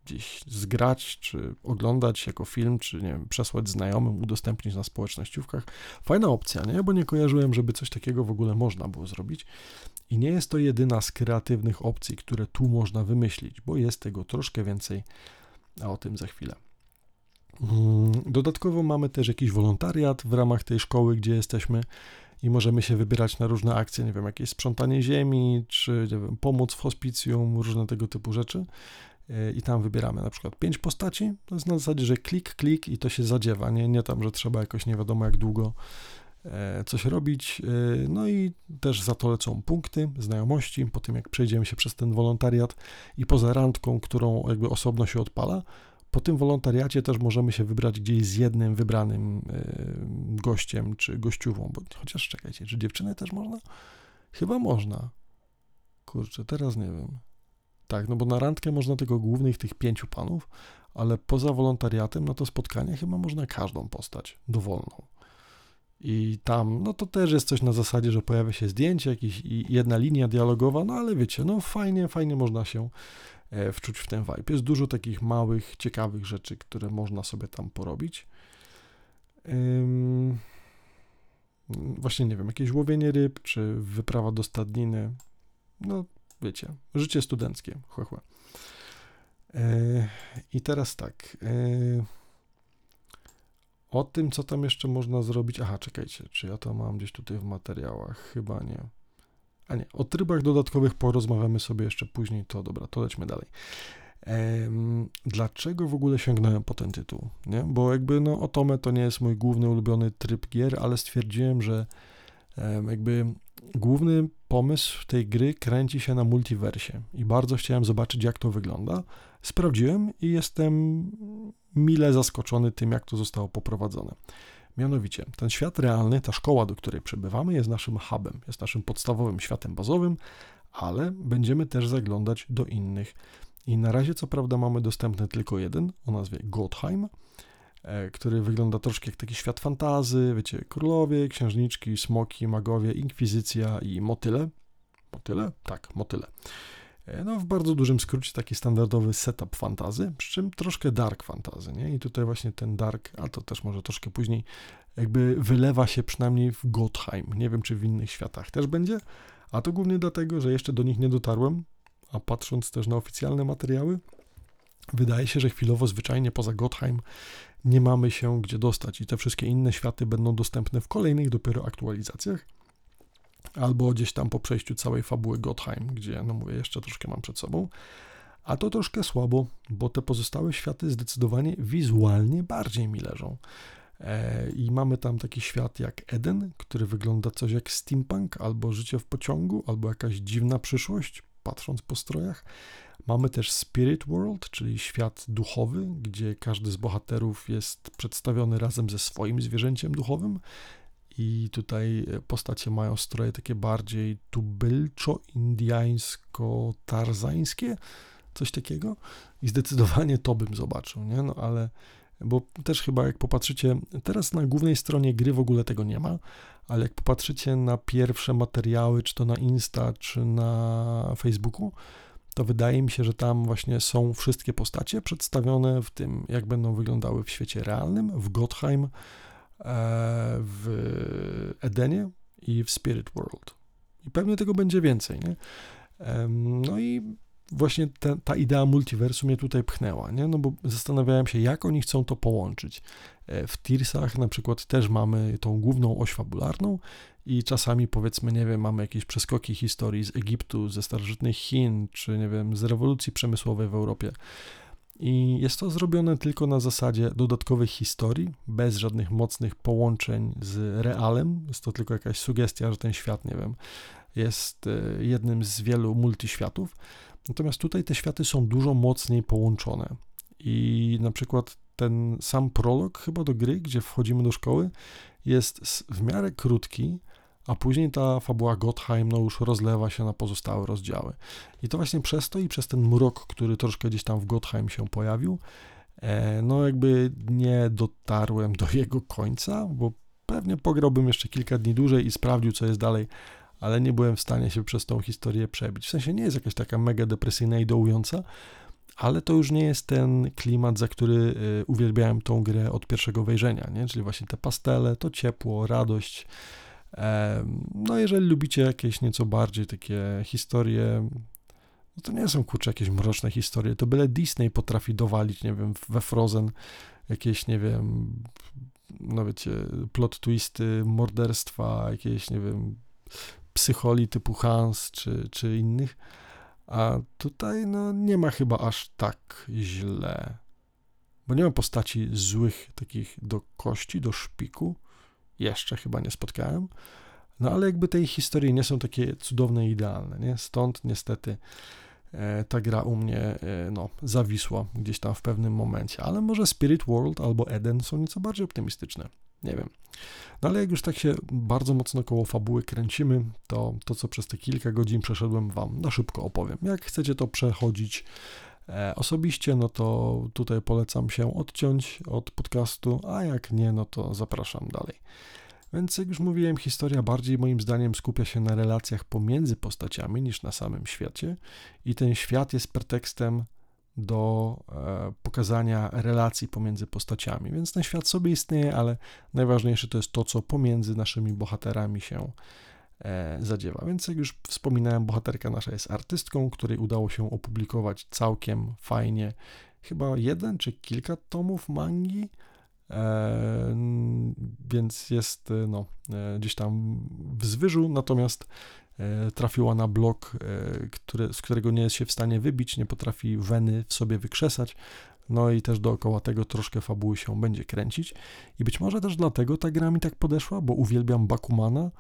gdzieś zgrać, czy oglądać jako film, czy nie wiem, przesłać znajomym, udostępnić na społecznościówkach. Fajna opcja, nie? Bo nie kojarzyłem, żeby coś takiego w ogóle można było zrobić. I nie jest to jedyna z kreatywnych opcji, które tu można wymyślić, bo jest tego troszkę więcej, a o tym za chwilę. Mm, dodatkowo mamy też jakiś wolontariat w ramach tej szkoły, gdzie jesteśmy i możemy się wybierać na różne akcje, nie wiem, jakieś sprzątanie ziemi, czy wiem, pomoc w hospicjum, różne tego typu rzeczy. I tam wybieramy na przykład pięć postaci. To jest na zasadzie, że klik, klik i to się zadziewa. Nie, nie tam, że trzeba jakoś nie wiadomo jak długo E, coś robić. E, no i też za to lecą punkty, znajomości, po tym jak przejdziemy się przez ten wolontariat i poza randką, którą jakby osobno się odpala, po tym wolontariacie też możemy się wybrać gdzieś z jednym wybranym e, gościem czy gościową, bo chociaż czekajcie, czy dziewczynę też można? Chyba można. Kurczę, teraz nie wiem. Tak, no bo na randkę można tylko głównych tych pięciu panów, ale poza wolontariatem na to spotkanie chyba można każdą postać dowolną. I tam, no to też jest coś na zasadzie, że pojawia się zdjęcie, jakiś, jedna linia dialogowa, no ale wiecie, no fajnie, fajnie można się e, wczuć w ten vibe. Jest dużo takich małych, ciekawych rzeczy, które można sobie tam porobić. Ym, właśnie nie wiem, jakieś łowienie ryb, czy wyprawa do stadniny. No, wiecie, życie studenckie, chłe, chłe. Yy, I teraz tak. Yy, o tym, co tam jeszcze można zrobić. Aha, czekajcie, czy ja to mam gdzieś tutaj w materiałach? Chyba nie. A nie, o trybach dodatkowych porozmawiamy sobie jeszcze później. To dobra, to lećmy dalej. Ehm, dlaczego w ogóle sięgnąłem po ten tytuł? Nie? Bo jakby no Otome to nie jest mój główny ulubiony tryb gier, ale stwierdziłem, że jakby główny pomysł tej gry kręci się na multiversie i bardzo chciałem zobaczyć, jak to wygląda. Sprawdziłem i jestem mile zaskoczony tym, jak to zostało poprowadzone. Mianowicie, ten świat realny, ta szkoła, do której przebywamy, jest naszym hubem, jest naszym podstawowym światem bazowym, ale będziemy też zaglądać do innych. I na razie, co prawda, mamy dostępny tylko jeden o nazwie Godheim, e, który wygląda troszkę jak taki świat fantazy, wiecie, królowie, księżniczki, smoki, magowie, inkwizycja i motyle. Motyle? Tak, motyle. E, no, w bardzo dużym skrócie taki standardowy setup fantazy, przy czym troszkę dark fantazy, nie? I tutaj właśnie ten dark, a to też może troszkę później, jakby wylewa się przynajmniej w Gottheim. Nie wiem, czy w innych światach też będzie, a to głównie dlatego, że jeszcze do nich nie dotarłem, a patrząc też na oficjalne materiały, wydaje się, że chwilowo zwyczajnie poza Gottheim nie mamy się gdzie dostać i te wszystkie inne światy będą dostępne w kolejnych dopiero aktualizacjach albo gdzieś tam po przejściu całej fabuły Gottheim, gdzie, no mówię, jeszcze troszkę mam przed sobą. A to troszkę słabo, bo te pozostałe światy zdecydowanie wizualnie bardziej mi leżą. E, I mamy tam taki świat jak Eden, który wygląda coś jak steampunk, albo życie w pociągu, albo jakaś dziwna przyszłość, patrząc po strojach. Mamy też Spirit World, czyli świat duchowy, gdzie każdy z bohaterów jest przedstawiony razem ze swoim zwierzęciem duchowym. I tutaj postacie mają stroje takie bardziej tubylczo-indiańsko-tarzańskie, coś takiego. I zdecydowanie to bym zobaczył, nie? No ale bo też chyba jak popatrzycie, teraz na głównej stronie gry w ogóle tego nie ma, ale jak popatrzycie na pierwsze materiały, czy to na Insta, czy na Facebooku, to wydaje mi się, że tam właśnie są wszystkie postacie przedstawione w tym, jak będą wyglądały w świecie realnym, w Gottheim, e, w Edenie i w Spirit World. I pewnie tego będzie więcej, nie? No i właśnie ta, ta idea multiversum mnie tutaj pchnęła, nie? No bo zastanawiałem się, jak oni chcą to połączyć. E, w Tearsach na przykład też mamy tą główną oś fabularną i czasami powiedzmy, nie wiem, mamy jakieś przeskoki historii z Egiptu, ze starożytnych Chin, czy nie wiem, z rewolucji przemysłowej w Europie. I jest to zrobione tylko na zasadzie dodatkowych historii, bez żadnych mocnych połączeń z realem. Jest to tylko jakaś sugestia, że ten świat, nie wiem, jest e, jednym z wielu multiświatów. Natomiast tutaj te światy są dużo mocniej połączone. I na przykład ten sam prolog chyba do gry, gdzie wchodzimy do szkoły, jest w miarę krótki, a później ta fabuła Gottheim no już rozlewa się na pozostałe rozdziały. I to właśnie przez to i przez ten mrok, który troszkę gdzieś tam w Gottheim się pojawił, e, no jakby nie dotarłem do jego końca, bo pewnie pograłbym jeszcze kilka dni dłużej i sprawdził, co jest dalej, ale nie byłem w stanie się przez tą historię przebić. W sensie nie jest jakaś taka mega depresyjna i dołująca, ale to już nie jest ten klimat, za który y, uwielbiałem tą grę od pierwszego wejrzenia, nie? czyli właśnie te pastele, to ciepło, radość. No, jeżeli lubicie jakieś nieco bardziej takie historie, no to nie są kurczę jakieś mroczne historie, to byle Disney potrafi dowalić, nie wiem, we Frozen jakieś, nie wiem, no wiecie, plot twisty, morderstwa, jakieś, nie wiem, psycholi typu Hans czy, czy innych. A tutaj no, nie ma chyba aż tak źle. Bo nie ma postaci złych, takich do kości, do szpiku. Jeszcze chyba nie spotkałem. No ale jakby tej historii nie są takie cudowne idealne, nie? Stąd niestety e, ta gra u mnie e, no, zawisła gdzieś tam w pewnym momencie. Ale może Spirit World albo Eden są nieco bardziej optymistyczne. Nie wiem. No ale jak już tak się bardzo mocno koło fabuły kręcimy, to to, co przez te kilka godzin przeszedłem Wam na szybko opowiem. Jak chcecie to przechodzić e, osobiście, no to tutaj polecam się odciąć od podcastu, a jak nie, no to zapraszam dalej. Więc jak już mówiłem, historia bardziej moim zdaniem skupia się na relacjach pomiędzy postaciami niż na samym świecie i ten świat jest pretekstem do e, pokazania relacji pomiędzy postaciami. Więc ten świat sobie istnieje, ale najważniejsze to jest to, co pomiędzy naszymi bohaterami się e, zadziewa. Więc jak już wspominałem, bohaterka nasza jest artystką, której udało się opublikować całkiem fajnie, chyba jeden czy kilka tomów mangi. E, więc jest no, gdzieś tam w zwyżu, natomiast trafiła na blok, e, który, z którego nie jest się w stanie wybić, nie potrafi weny w sobie wykrzesać. No i też dookoła tego troszkę fabuły się będzie kręcić. I być może też dlatego ta gra mi tak podeszła, bo uwielbiam Bakumana,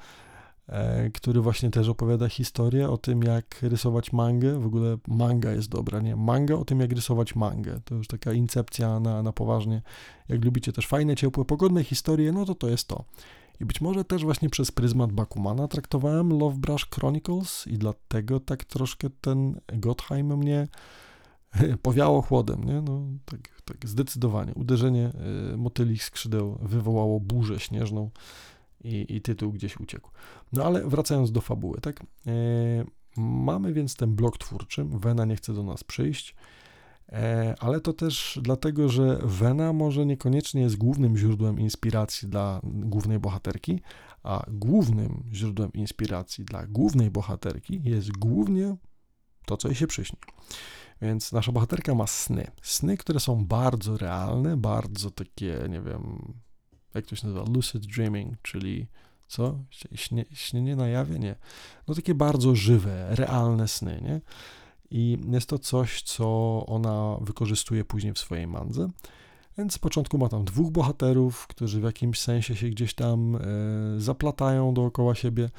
e, który właśnie też opowiada historię o tym, jak rysować mangę. W ogóle manga jest dobra, nie? Manga o tym, jak rysować mangę. To już taka incepcja na, na poważnie. Jak lubicie też fajne, ciepłe, pogodne historie, no to to jest to. I być może też właśnie przez pryzmat Bakumana traktowałem Love Brush Chronicles i dlatego tak troszkę ten Gottheim mnie powiało chłodem, nie? No, tak, tak zdecydowanie. Uderzenie y, motylich skrzydeł wywołało burzę śnieżną i, i tytuł gdzieś uciekł. No ale wracając do fabuły, tak? Y, mamy więc ten blok twórczy, Wena nie chce do nas przyjść, E, ale to też dlatego, że Wena może niekoniecznie jest głównym źródłem inspiracji dla głównej bohaterki, a głównym źródłem inspiracji dla głównej bohaterki jest głównie to, co jej się przyśni. Więc nasza bohaterka ma sny. Sny, które są bardzo realne, bardzo takie, nie wiem, jak to się nazywa, lucid dreaming, czyli co? Śnie, śnienie na jawie? Nie. No takie bardzo żywe, realne sny, nie? I jest to coś, co ona wykorzystuje później w swojej mandze. Więc z początku ma tam dwóch bohaterów, którzy w jakimś sensie się gdzieś tam e, zaplatają dookoła siebie.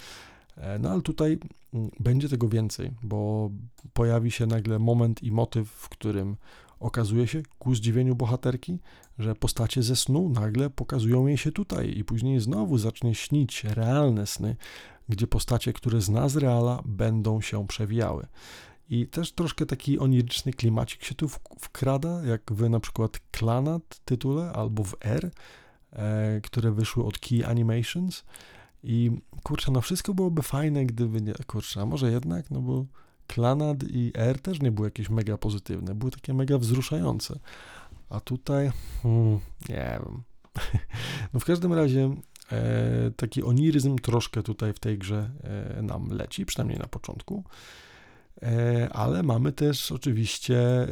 E, no ale tutaj mm, będzie tego więcej, bo pojawi się nagle moment i motyw, w którym okazuje się ku zdziwieniu bohaterki, że postacie ze snu nagle pokazują jej się tutaj i później znowu zacznie śnić realne sny, gdzie postacie, które zna z reala, będą się przewijały. I też troszkę taki oniryczny klimacik się tu wkrada, jak w na przykład Klanat tytule albo w R, e, które wyszły od Key Animations. I kurczę, no wszystko byłoby fajne, gdyby nie, kurczę, a może jednak, no bo Klanad i R też nie były jakieś mega pozytywne, były takie mega wzruszające. A tutaj, hmm, nie wiem. No w każdym razie e, taki oniryzm troszkę tutaj w tej grze e, nam leci, przynajmniej na początku. E, ale mamy też oczywiście, e,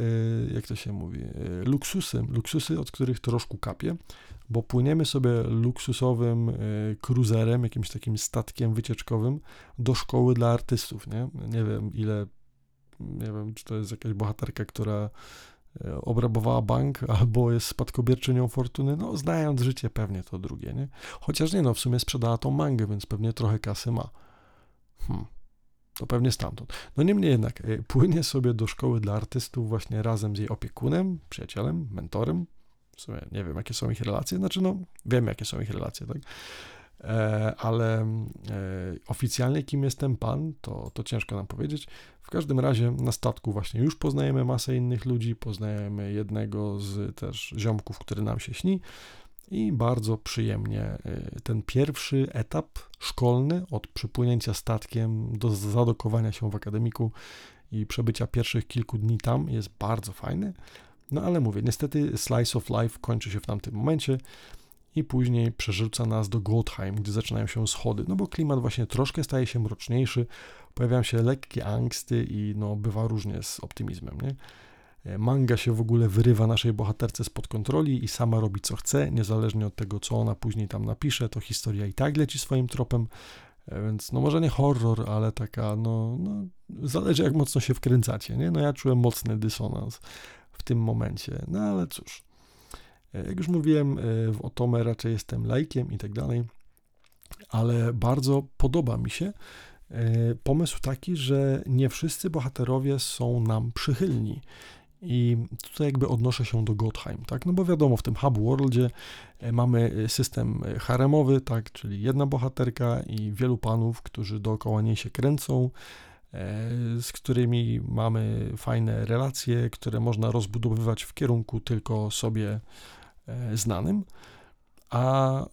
jak to się mówi, e, luksusy, luksusy, od których troszkę kapie, bo płyniemy sobie luksusowym kruzerem, jakimś takim statkiem wycieczkowym do szkoły dla artystów, nie? Nie wiem ile, nie wiem, czy to jest jakaś bohaterka, która obrabowała bank albo jest spadkobierczynią fortuny, no znając życie pewnie to drugie, nie? Chociaż nie, no w sumie sprzedała tą mangę, więc pewnie trochę kasy ma. Hmm. To pewnie stamtąd. No niemniej jednak, e, płynie sobie do szkoły dla artystów właśnie razem z jej opiekunem, przyjacielem, mentorem. W sumie nie wiem, jakie są ich relacje, znaczy no, wiem, jakie są ich relacje, tak? E, ale e, oficjalnie kim jest ten pan, to, to ciężko nam powiedzieć. W każdym razie na statku właśnie już poznajemy masę innych ludzi, poznajemy jednego z też ziomków, który nam się śni i bardzo przyjemnie y, ten pierwszy etap szkolny od przypłynięcia statkiem do zadokowania się w akademiku i przebycia pierwszych kilku dni tam jest bardzo fajny. No ale mówię, niestety Slice of Life kończy się w tamtym momencie i później przerzuca nas do Goldheim, gdzie zaczynają się schody, no bo klimat właśnie troszkę staje się mroczniejszy, pojawiają się lekkie angsty i no bywa różnie z optymizmem, nie? E, manga się w ogóle wyrywa naszej bohaterce spod kontroli i sama robi co chce, niezależnie od tego, co ona później tam napisze, to historia i tak leci swoim tropem. E, więc no może nie horror, ale taka, no, no zależy jak mocno się wkręcacie, nie? No ja czułem mocny dysonans w tym momencie, no ale cóż. E, jak już mówiłem, w Otome raczej jestem lajkiem i tak dalej, ale bardzo podoba mi się pomysł taki, że nie wszyscy bohaterowie są nam przychylni. I tutaj jakby odnoszę się do Gotheim, tak? No bo wiadomo, w tym Hub Worldzie e, mamy e, system e, haremowy, tak? Czyli jedna bohaterka i wielu panów, którzy dookoła niej się kręcą, z którymi mamy fajne relacje, które można rozbudowywać w kierunku tylko sobie znanym. A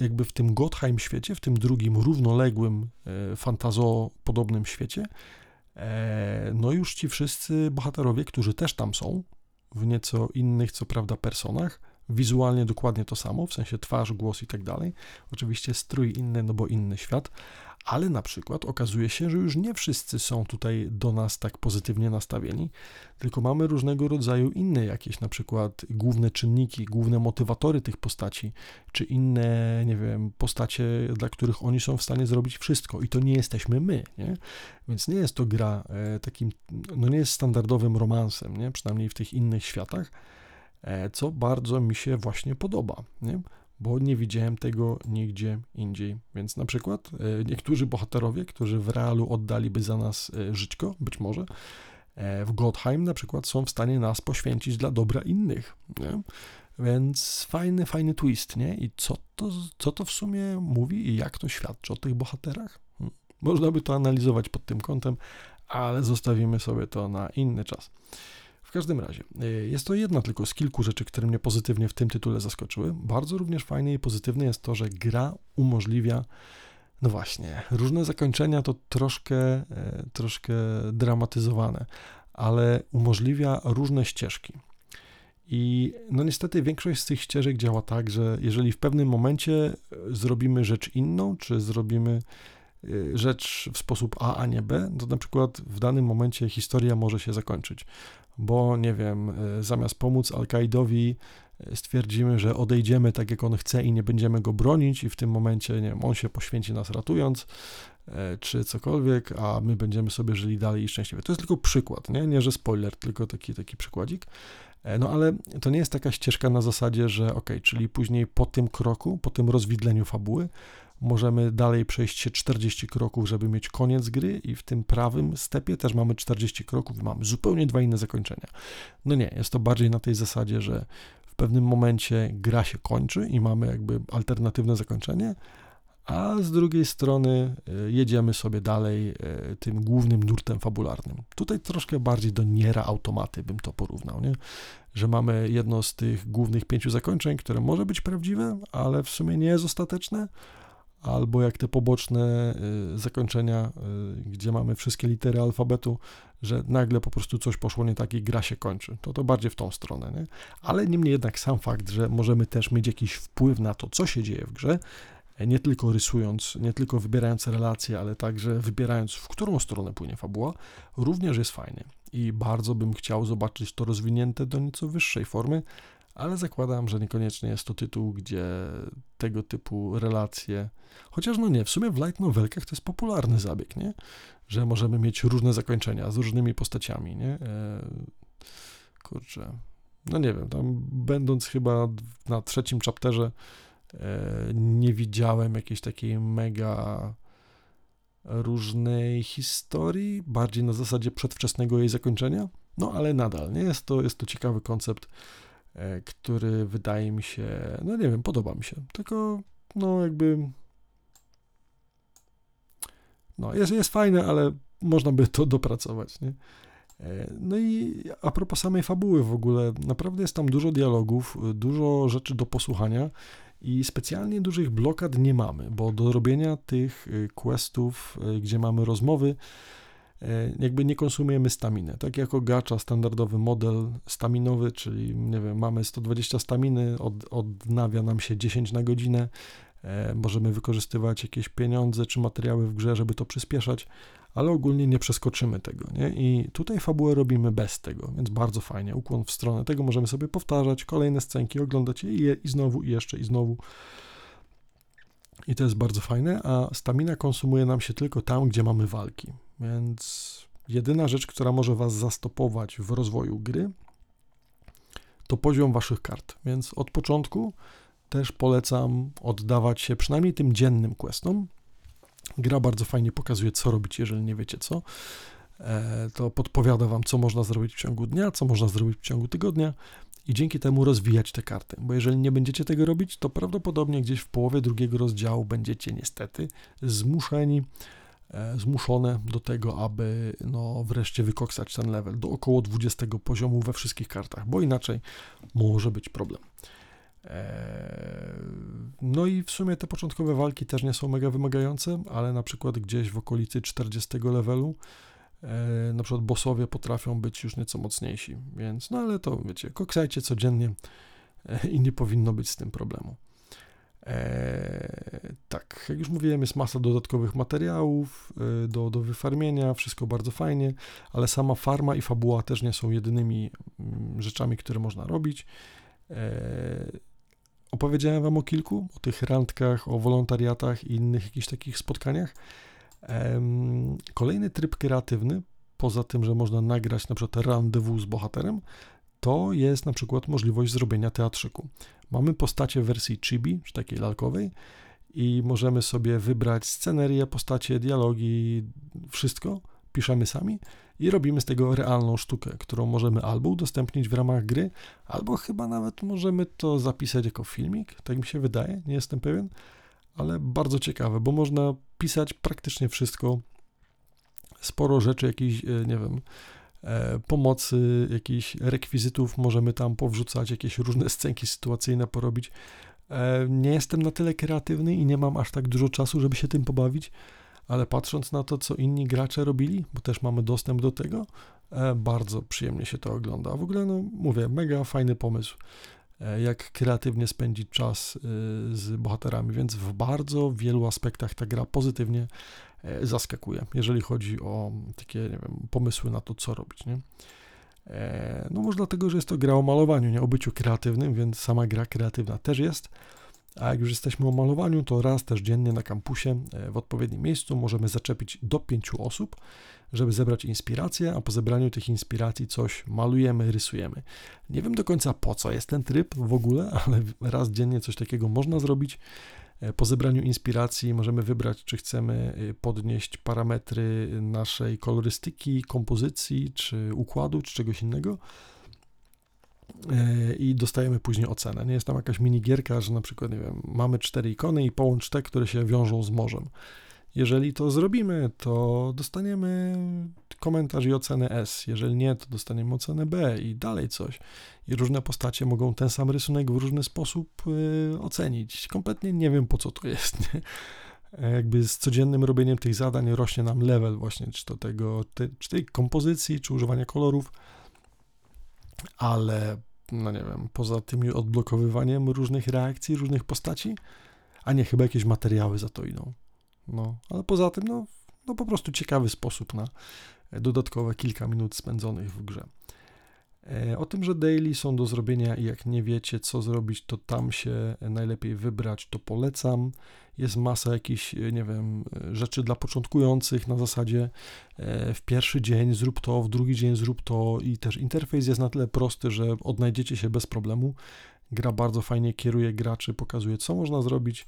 jakby w tym Gotheim świecie, w tym drugim równoległym, fantazo-podobnym świecie, no już ci wszyscy bohaterowie, którzy też tam są, w nieco innych, co prawda, personach, wizualnie dokładnie to samo, w sensie twarz, głos i tak dalej. Oczywiście strój inny, no bo inny świat, ale na przykład okazuje się, że już nie wszyscy są tutaj do nas tak pozytywnie nastawieni, tylko mamy różnego rodzaju inne jakieś, na przykład główne czynniki, główne motywatory tych postaci, czy inne, nie wiem, postacie, dla których oni są w stanie zrobić wszystko i to nie jesteśmy my, nie? Więc nie jest to gra e, takim, no nie jest standardowym romansem, nie? Przynajmniej w tych innych światach, e, co bardzo mi się właśnie podoba, nie? Bo nie widziałem tego nigdzie indziej. Więc na przykład e, niektórzy bohaterowie, którzy w realu oddaliby za nas e, żyćko, być może, e, w Godheim na przykład są w stanie nas poświęcić dla dobra innych. Nie? Więc fajny, fajny twist, nie? I co to, co to w sumie mówi i jak to świadczy o tych bohaterach? Hmm. Można by to analizować pod tym kątem, ale zostawimy sobie to na inny czas. W każdym razie, y, jest to jedna tylko z kilku rzeczy, które mnie pozytywnie w tym tytule zaskoczyły. Bardzo również fajne i pozytywne jest to, że gra umożliwia, no właśnie, różne zakończenia to troszkę, e, troszkę dramatyzowane, ale umożliwia różne ścieżki. I no niestety większość z tych ścieżek działa tak, że jeżeli w pewnym momencie e, zrobimy rzecz inną, czy zrobimy e, rzecz w sposób A, a nie B, to na przykład w danym momencie historia może się zakończyć bo nie wiem, e, zamiast pomóc Al-Kaidowi stwierdzimy, że odejdziemy tak jak on chce i nie będziemy go bronić i w tym momencie, nie wiem, on się poświęci nas ratując, czy cokolwiek, a my będziemy sobie żyli dalej i szczęśliwie. To jest tylko przykład, nie, nie że spoiler, tylko taki, taki przykładzik. E, no ale to nie jest taka ścieżka na zasadzie, że ok, czyli później po tym kroku, po tym rozwidleniu fabuły, możemy dalej przejść się 40 kroków, żeby mieć koniec gry i w tym prawym stepie też mamy 40 kroków mamy zupełnie dwa inne zakończenia. No nie, jest to bardziej na tej zasadzie, że w pewnym momencie gra się kończy i mamy jakby alternatywne zakończenie, a z drugiej strony e, jedziemy sobie dalej e, tym głównym nurtem fabularnym. Tutaj troszkę bardziej do Niera automaty bym to porównał, nie? że mamy jedno z tych głównych pięciu zakończeń, które może być prawdziwe, ale w sumie nie jest ostateczne, albo jak te poboczne y, zakończenia, y, gdzie mamy wszystkie litery alfabetu, że nagle po prostu coś poszło nie tak i gra się kończy. To to bardziej w tą stronę, nie? Ale niemniej jednak sam fakt, że możemy też mieć jakiś wpływ na to, co się dzieje w grze, nie tylko rysując, nie tylko wybierając relacje, ale także wybierając, w którą stronę płynie fabuła, również jest fajny. I bardzo bym chciał zobaczyć to rozwinięte do nieco wyższej formy, ale zakładam, że niekoniecznie jest to tytuł, gdzie tego typu relacje, chociaż no nie, w sumie w light novelkach to jest popularny zabieg, nie? Że możemy mieć różne zakończenia z różnymi postaciami, nie? E, kurczę, no nie wiem, tam będąc chyba na trzecim chapterze e, nie widziałem jakiejś takiej mega różnej historii, bardziej na zasadzie przedwczesnego jej zakończenia, no ale nadal, nie? Jest to, jest to ciekawy koncept, który wydaje mi się, no nie wiem, podoba mi się. Tylko, no jakby. No, jest, jest fajne, ale można by to dopracować, nie? E, no i a propos samej fabuły w ogóle, naprawdę jest tam dużo dialogów, dużo rzeczy do posłuchania i specjalnie dużych blokad nie mamy, bo do robienia tych y, questów, gdzie mamy rozmowy, E, jakby nie konsumujemy staminy. Tak jako gacza standardowy model staminowy, czyli nie wiem, mamy 120 staminy, od, odnawia nam się 10 na godzinę, e, możemy wykorzystywać jakieś pieniądze czy materiały w grze, żeby to przyspieszać, ale ogólnie nie przeskoczymy tego, nie? I tutaj fabułę robimy bez tego, więc bardzo fajnie, ukłon w stronę tego, możemy sobie powtarzać kolejne scenki, oglądać je i, i znowu, i jeszcze, i znowu. I to jest bardzo fajne, a stamina konsumuje nam się tylko tam, gdzie mamy walki. Więc jedyna rzecz, która może Was zastopować w rozwoju gry, to poziom Waszych kart. Więc od początku też polecam oddawać się przynajmniej tym dziennym questom. Gra bardzo fajnie pokazuje, co robić, jeżeli nie wiecie co. E, to podpowiada Wam, co można zrobić w ciągu dnia, co można zrobić w ciągu tygodnia i dzięki temu rozwijać te karty. Bo jeżeli nie będziecie tego robić, to prawdopodobnie gdzieś w połowie drugiego rozdziału będziecie niestety zmuszeni zmuszone do tego, aby no, wreszcie wykoksać ten level do około 20 poziomu we wszystkich kartach, bo inaczej może być problem. E, no i w sumie te początkowe walki też nie są mega wymagające, ale na przykład gdzieś w okolicy 40 levelu e, na przykład bossowie potrafią być już nieco mocniejsi, więc no ale to wiecie, koksajcie codziennie i nie powinno być z tym problemu. Eee, tak, jak już mówiłem, jest masa dodatkowych materiałów e, do, do wyfarmienia, wszystko bardzo fajnie, ale sama farma i fabuła też nie są jedynymi mm, rzeczami, które można robić. Eee, opowiedziałem Wam o kilku, o tych randkach, o wolontariatach i innych jakichś takich spotkaniach. Kolejny tryb kreatywny, poza tym, że można nagrać na przykład z bohaterem, to jest na przykład możliwość zrobienia teatrzyku. Mamy postacie w wersji chibi, czy takiej lalkowej, i możemy sobie wybrać scenerię, postacie, dialogi, wszystko, piszemy sami i robimy z tego realną sztukę, którą możemy albo udostępnić w ramach gry, albo chyba nawet możemy to zapisać jako filmik, tak mi się wydaje, nie jestem pewien, ale bardzo ciekawe, bo można pisać praktycznie wszystko, sporo rzeczy, jakichś, e, nie wiem, pomocy, jakichś rekwizytów, możemy tam powrzucać, jakieś różne scenki sytuacyjne porobić. E, nie jestem na tyle kreatywny i nie mam aż tak dużo czasu, żeby się tym pobawić, ale patrząc na to, co inni gracze robili, bo też mamy dostęp do tego, e, bardzo przyjemnie się to ogląda. W ogóle, no mówię, mega fajny pomysł, jak kreatywnie spędzić czas z bohaterami, więc w bardzo wielu aspektach ta gra pozytywnie E, zaskakuje, jeżeli chodzi o takie wiem, pomysły na to, co robić. Nie? E, no może dlatego, że jest to gra o malowaniu, nie o byciu kreatywnym, więc sama gra kreatywna też jest. A jak już jesteśmy o malowaniu, to raz też dziennie na kampusie e, w odpowiednim miejscu możemy zaczepić do pięciu osób, żeby zebrać inspirację, a po zebraniu tych inspiracji coś malujemy, rysujemy. Nie wiem do końca po co jest ten tryb w ogóle, ale raz dziennie coś takiego można zrobić. E, po zebraniu inspiracji możemy wybrać, czy chcemy e, podnieść parametry naszej kolorystyki, kompozycji, czy układu, czy czegoś innego e, i dostajemy później ocenę. Nie jest tam jakaś minigierka, że na przykład, nie wiem, mamy cztery ikony i połącz te, które się wiążą z morzem. Jeżeli to zrobimy, to dostaniemy komentarz i ocenę S. Jeżeli nie, to dostaniemy ocenę B i dalej coś. I różne postacie mogą ten sam rysunek w różny sposób y, ocenić. Kompletnie nie wiem, po co to jest. Nie? Jakby z codziennym robieniem tych zadań rośnie nam level właśnie, czy to tego, te, czy tej kompozycji, czy używania kolorów, ale no nie wiem, poza tym odblokowywaniem różnych reakcji, różnych postaci, a nie, chyba jakieś materiały za to idą. No, ale poza tym, no, no po prostu ciekawy sposób na dodatkowe kilka minut spędzonych w grze. E, o tym, że daily są do zrobienia i jak nie wiecie co zrobić, to tam się najlepiej wybrać, to polecam. Jest masa jakichś, e, nie wiem, rzeczy dla początkujących na zasadzie e, w pierwszy dzień zrób to, w drugi dzień zrób to i też interfejs jest na tyle prosty, że odnajdziecie się bez problemu. Gra bardzo fajnie kieruje graczy, pokazuje co można zrobić,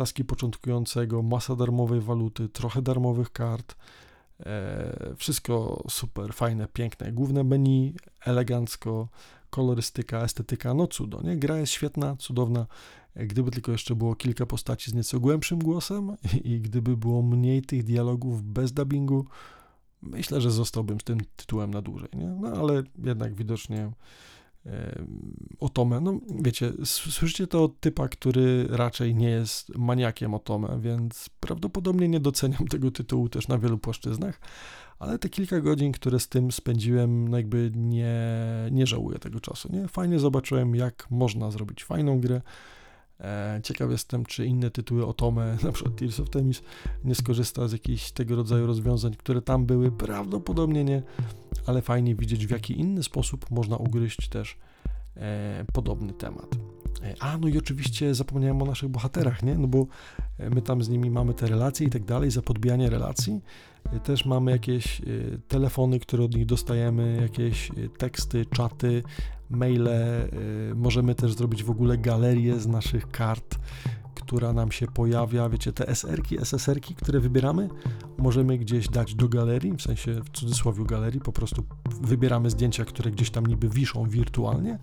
taski początkującego, masa darmowej waluty, trochę darmowych kart, E, wszystko super, fajne, piękne. Główne menu, elegancko, kolorystyka, estetyka, no cudo, nie? Gra jest świetna, cudowna. E, gdyby tylko jeszcze było kilka postaci z nieco głębszym głosem i gdyby było mniej tych dialogów bez dubbingu, myślę, że zostałbym z tym tytułem na dłużej, nie? No ale jednak widocznie Otomę. No wiecie, słyszycie to od typa, który raczej nie jest maniakiem Otomę, więc prawdopodobnie nie doceniam tego tytułu też na wielu płaszczyznach, ale te kilka godzin, które z tym spędziłem, no jakby nie, nie żałuję tego czasu. Nie? Fajnie zobaczyłem, jak można zrobić fajną grę, E, ciekaw jestem, czy inne tytuły Otome, na przykład Tears of Temis, nie skorzysta z jakichś tego rodzaju rozwiązań, które tam były. Prawdopodobnie nie, ale fajnie widzieć, w jaki inny sposób można ugryźć też e, podobny temat. E, a, no i oczywiście zapomniałem o naszych bohaterach, nie? No bo e, my tam z nimi mamy te relacje i tak dalej, za podbijanie relacji. Też mamy jakieś telefony, które od nich dostajemy, jakieś teksty, czaty, maile. Możemy też zrobić w ogóle galerię z naszych kart, która nam się pojawia. Wiecie, te SR-ki, SSR-ki, które wybieramy, możemy gdzieś dać do galerii, w sensie w cudzysłowie galerii, po prostu wybieramy zdjęcia, które gdzieś tam niby wiszą wirtualnie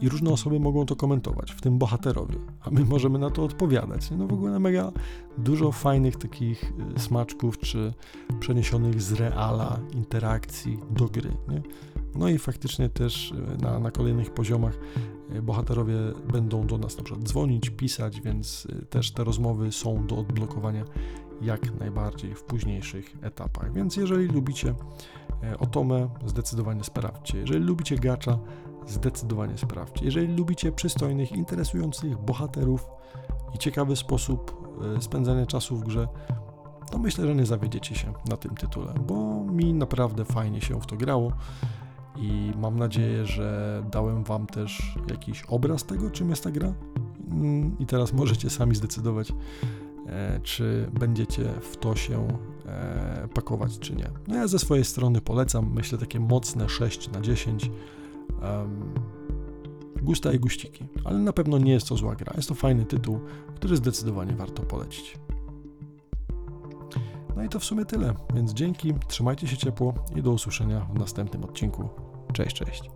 i różne osoby mogą to komentować, w tym bohaterowie, a my możemy na to odpowiadać. No w ogóle mega dużo fajnych takich y, smaczków, czy przeniesionych z reala interakcji do gry. Nie? No i faktycznie też y, na, na kolejnych poziomach bohaterowie będą do nas na przykład dzwonić, pisać, więc też te rozmowy są do odblokowania jak najbardziej w późniejszych etapach. Więc jeżeli lubicie Otomę, zdecydowanie sprawdźcie. Jeżeli lubicie gacza, zdecydowanie sprawdźcie. Jeżeli lubicie przystojnych, interesujących bohaterów i ciekawy sposób spędzania czasu w grze, to myślę, że nie zawiedziecie się na tym tytule, bo mi naprawdę fajnie się w to grało i mam nadzieję, że dałem Wam też jakiś obraz tego, czym jest ta gra. Mm, I teraz możecie sami zdecydować, e, czy będziecie w to się e, pakować, czy nie. No ja ze swojej strony polecam, myślę, takie mocne 6 na 10 um, gusta i guściki, ale na pewno nie jest to zła gra. Jest to fajny tytuł, który zdecydowanie warto polecić. No i to w sumie tyle, więc dzięki, trzymajcie się ciepło i do usłyszenia w następnym odcinku. Cześć, cześć.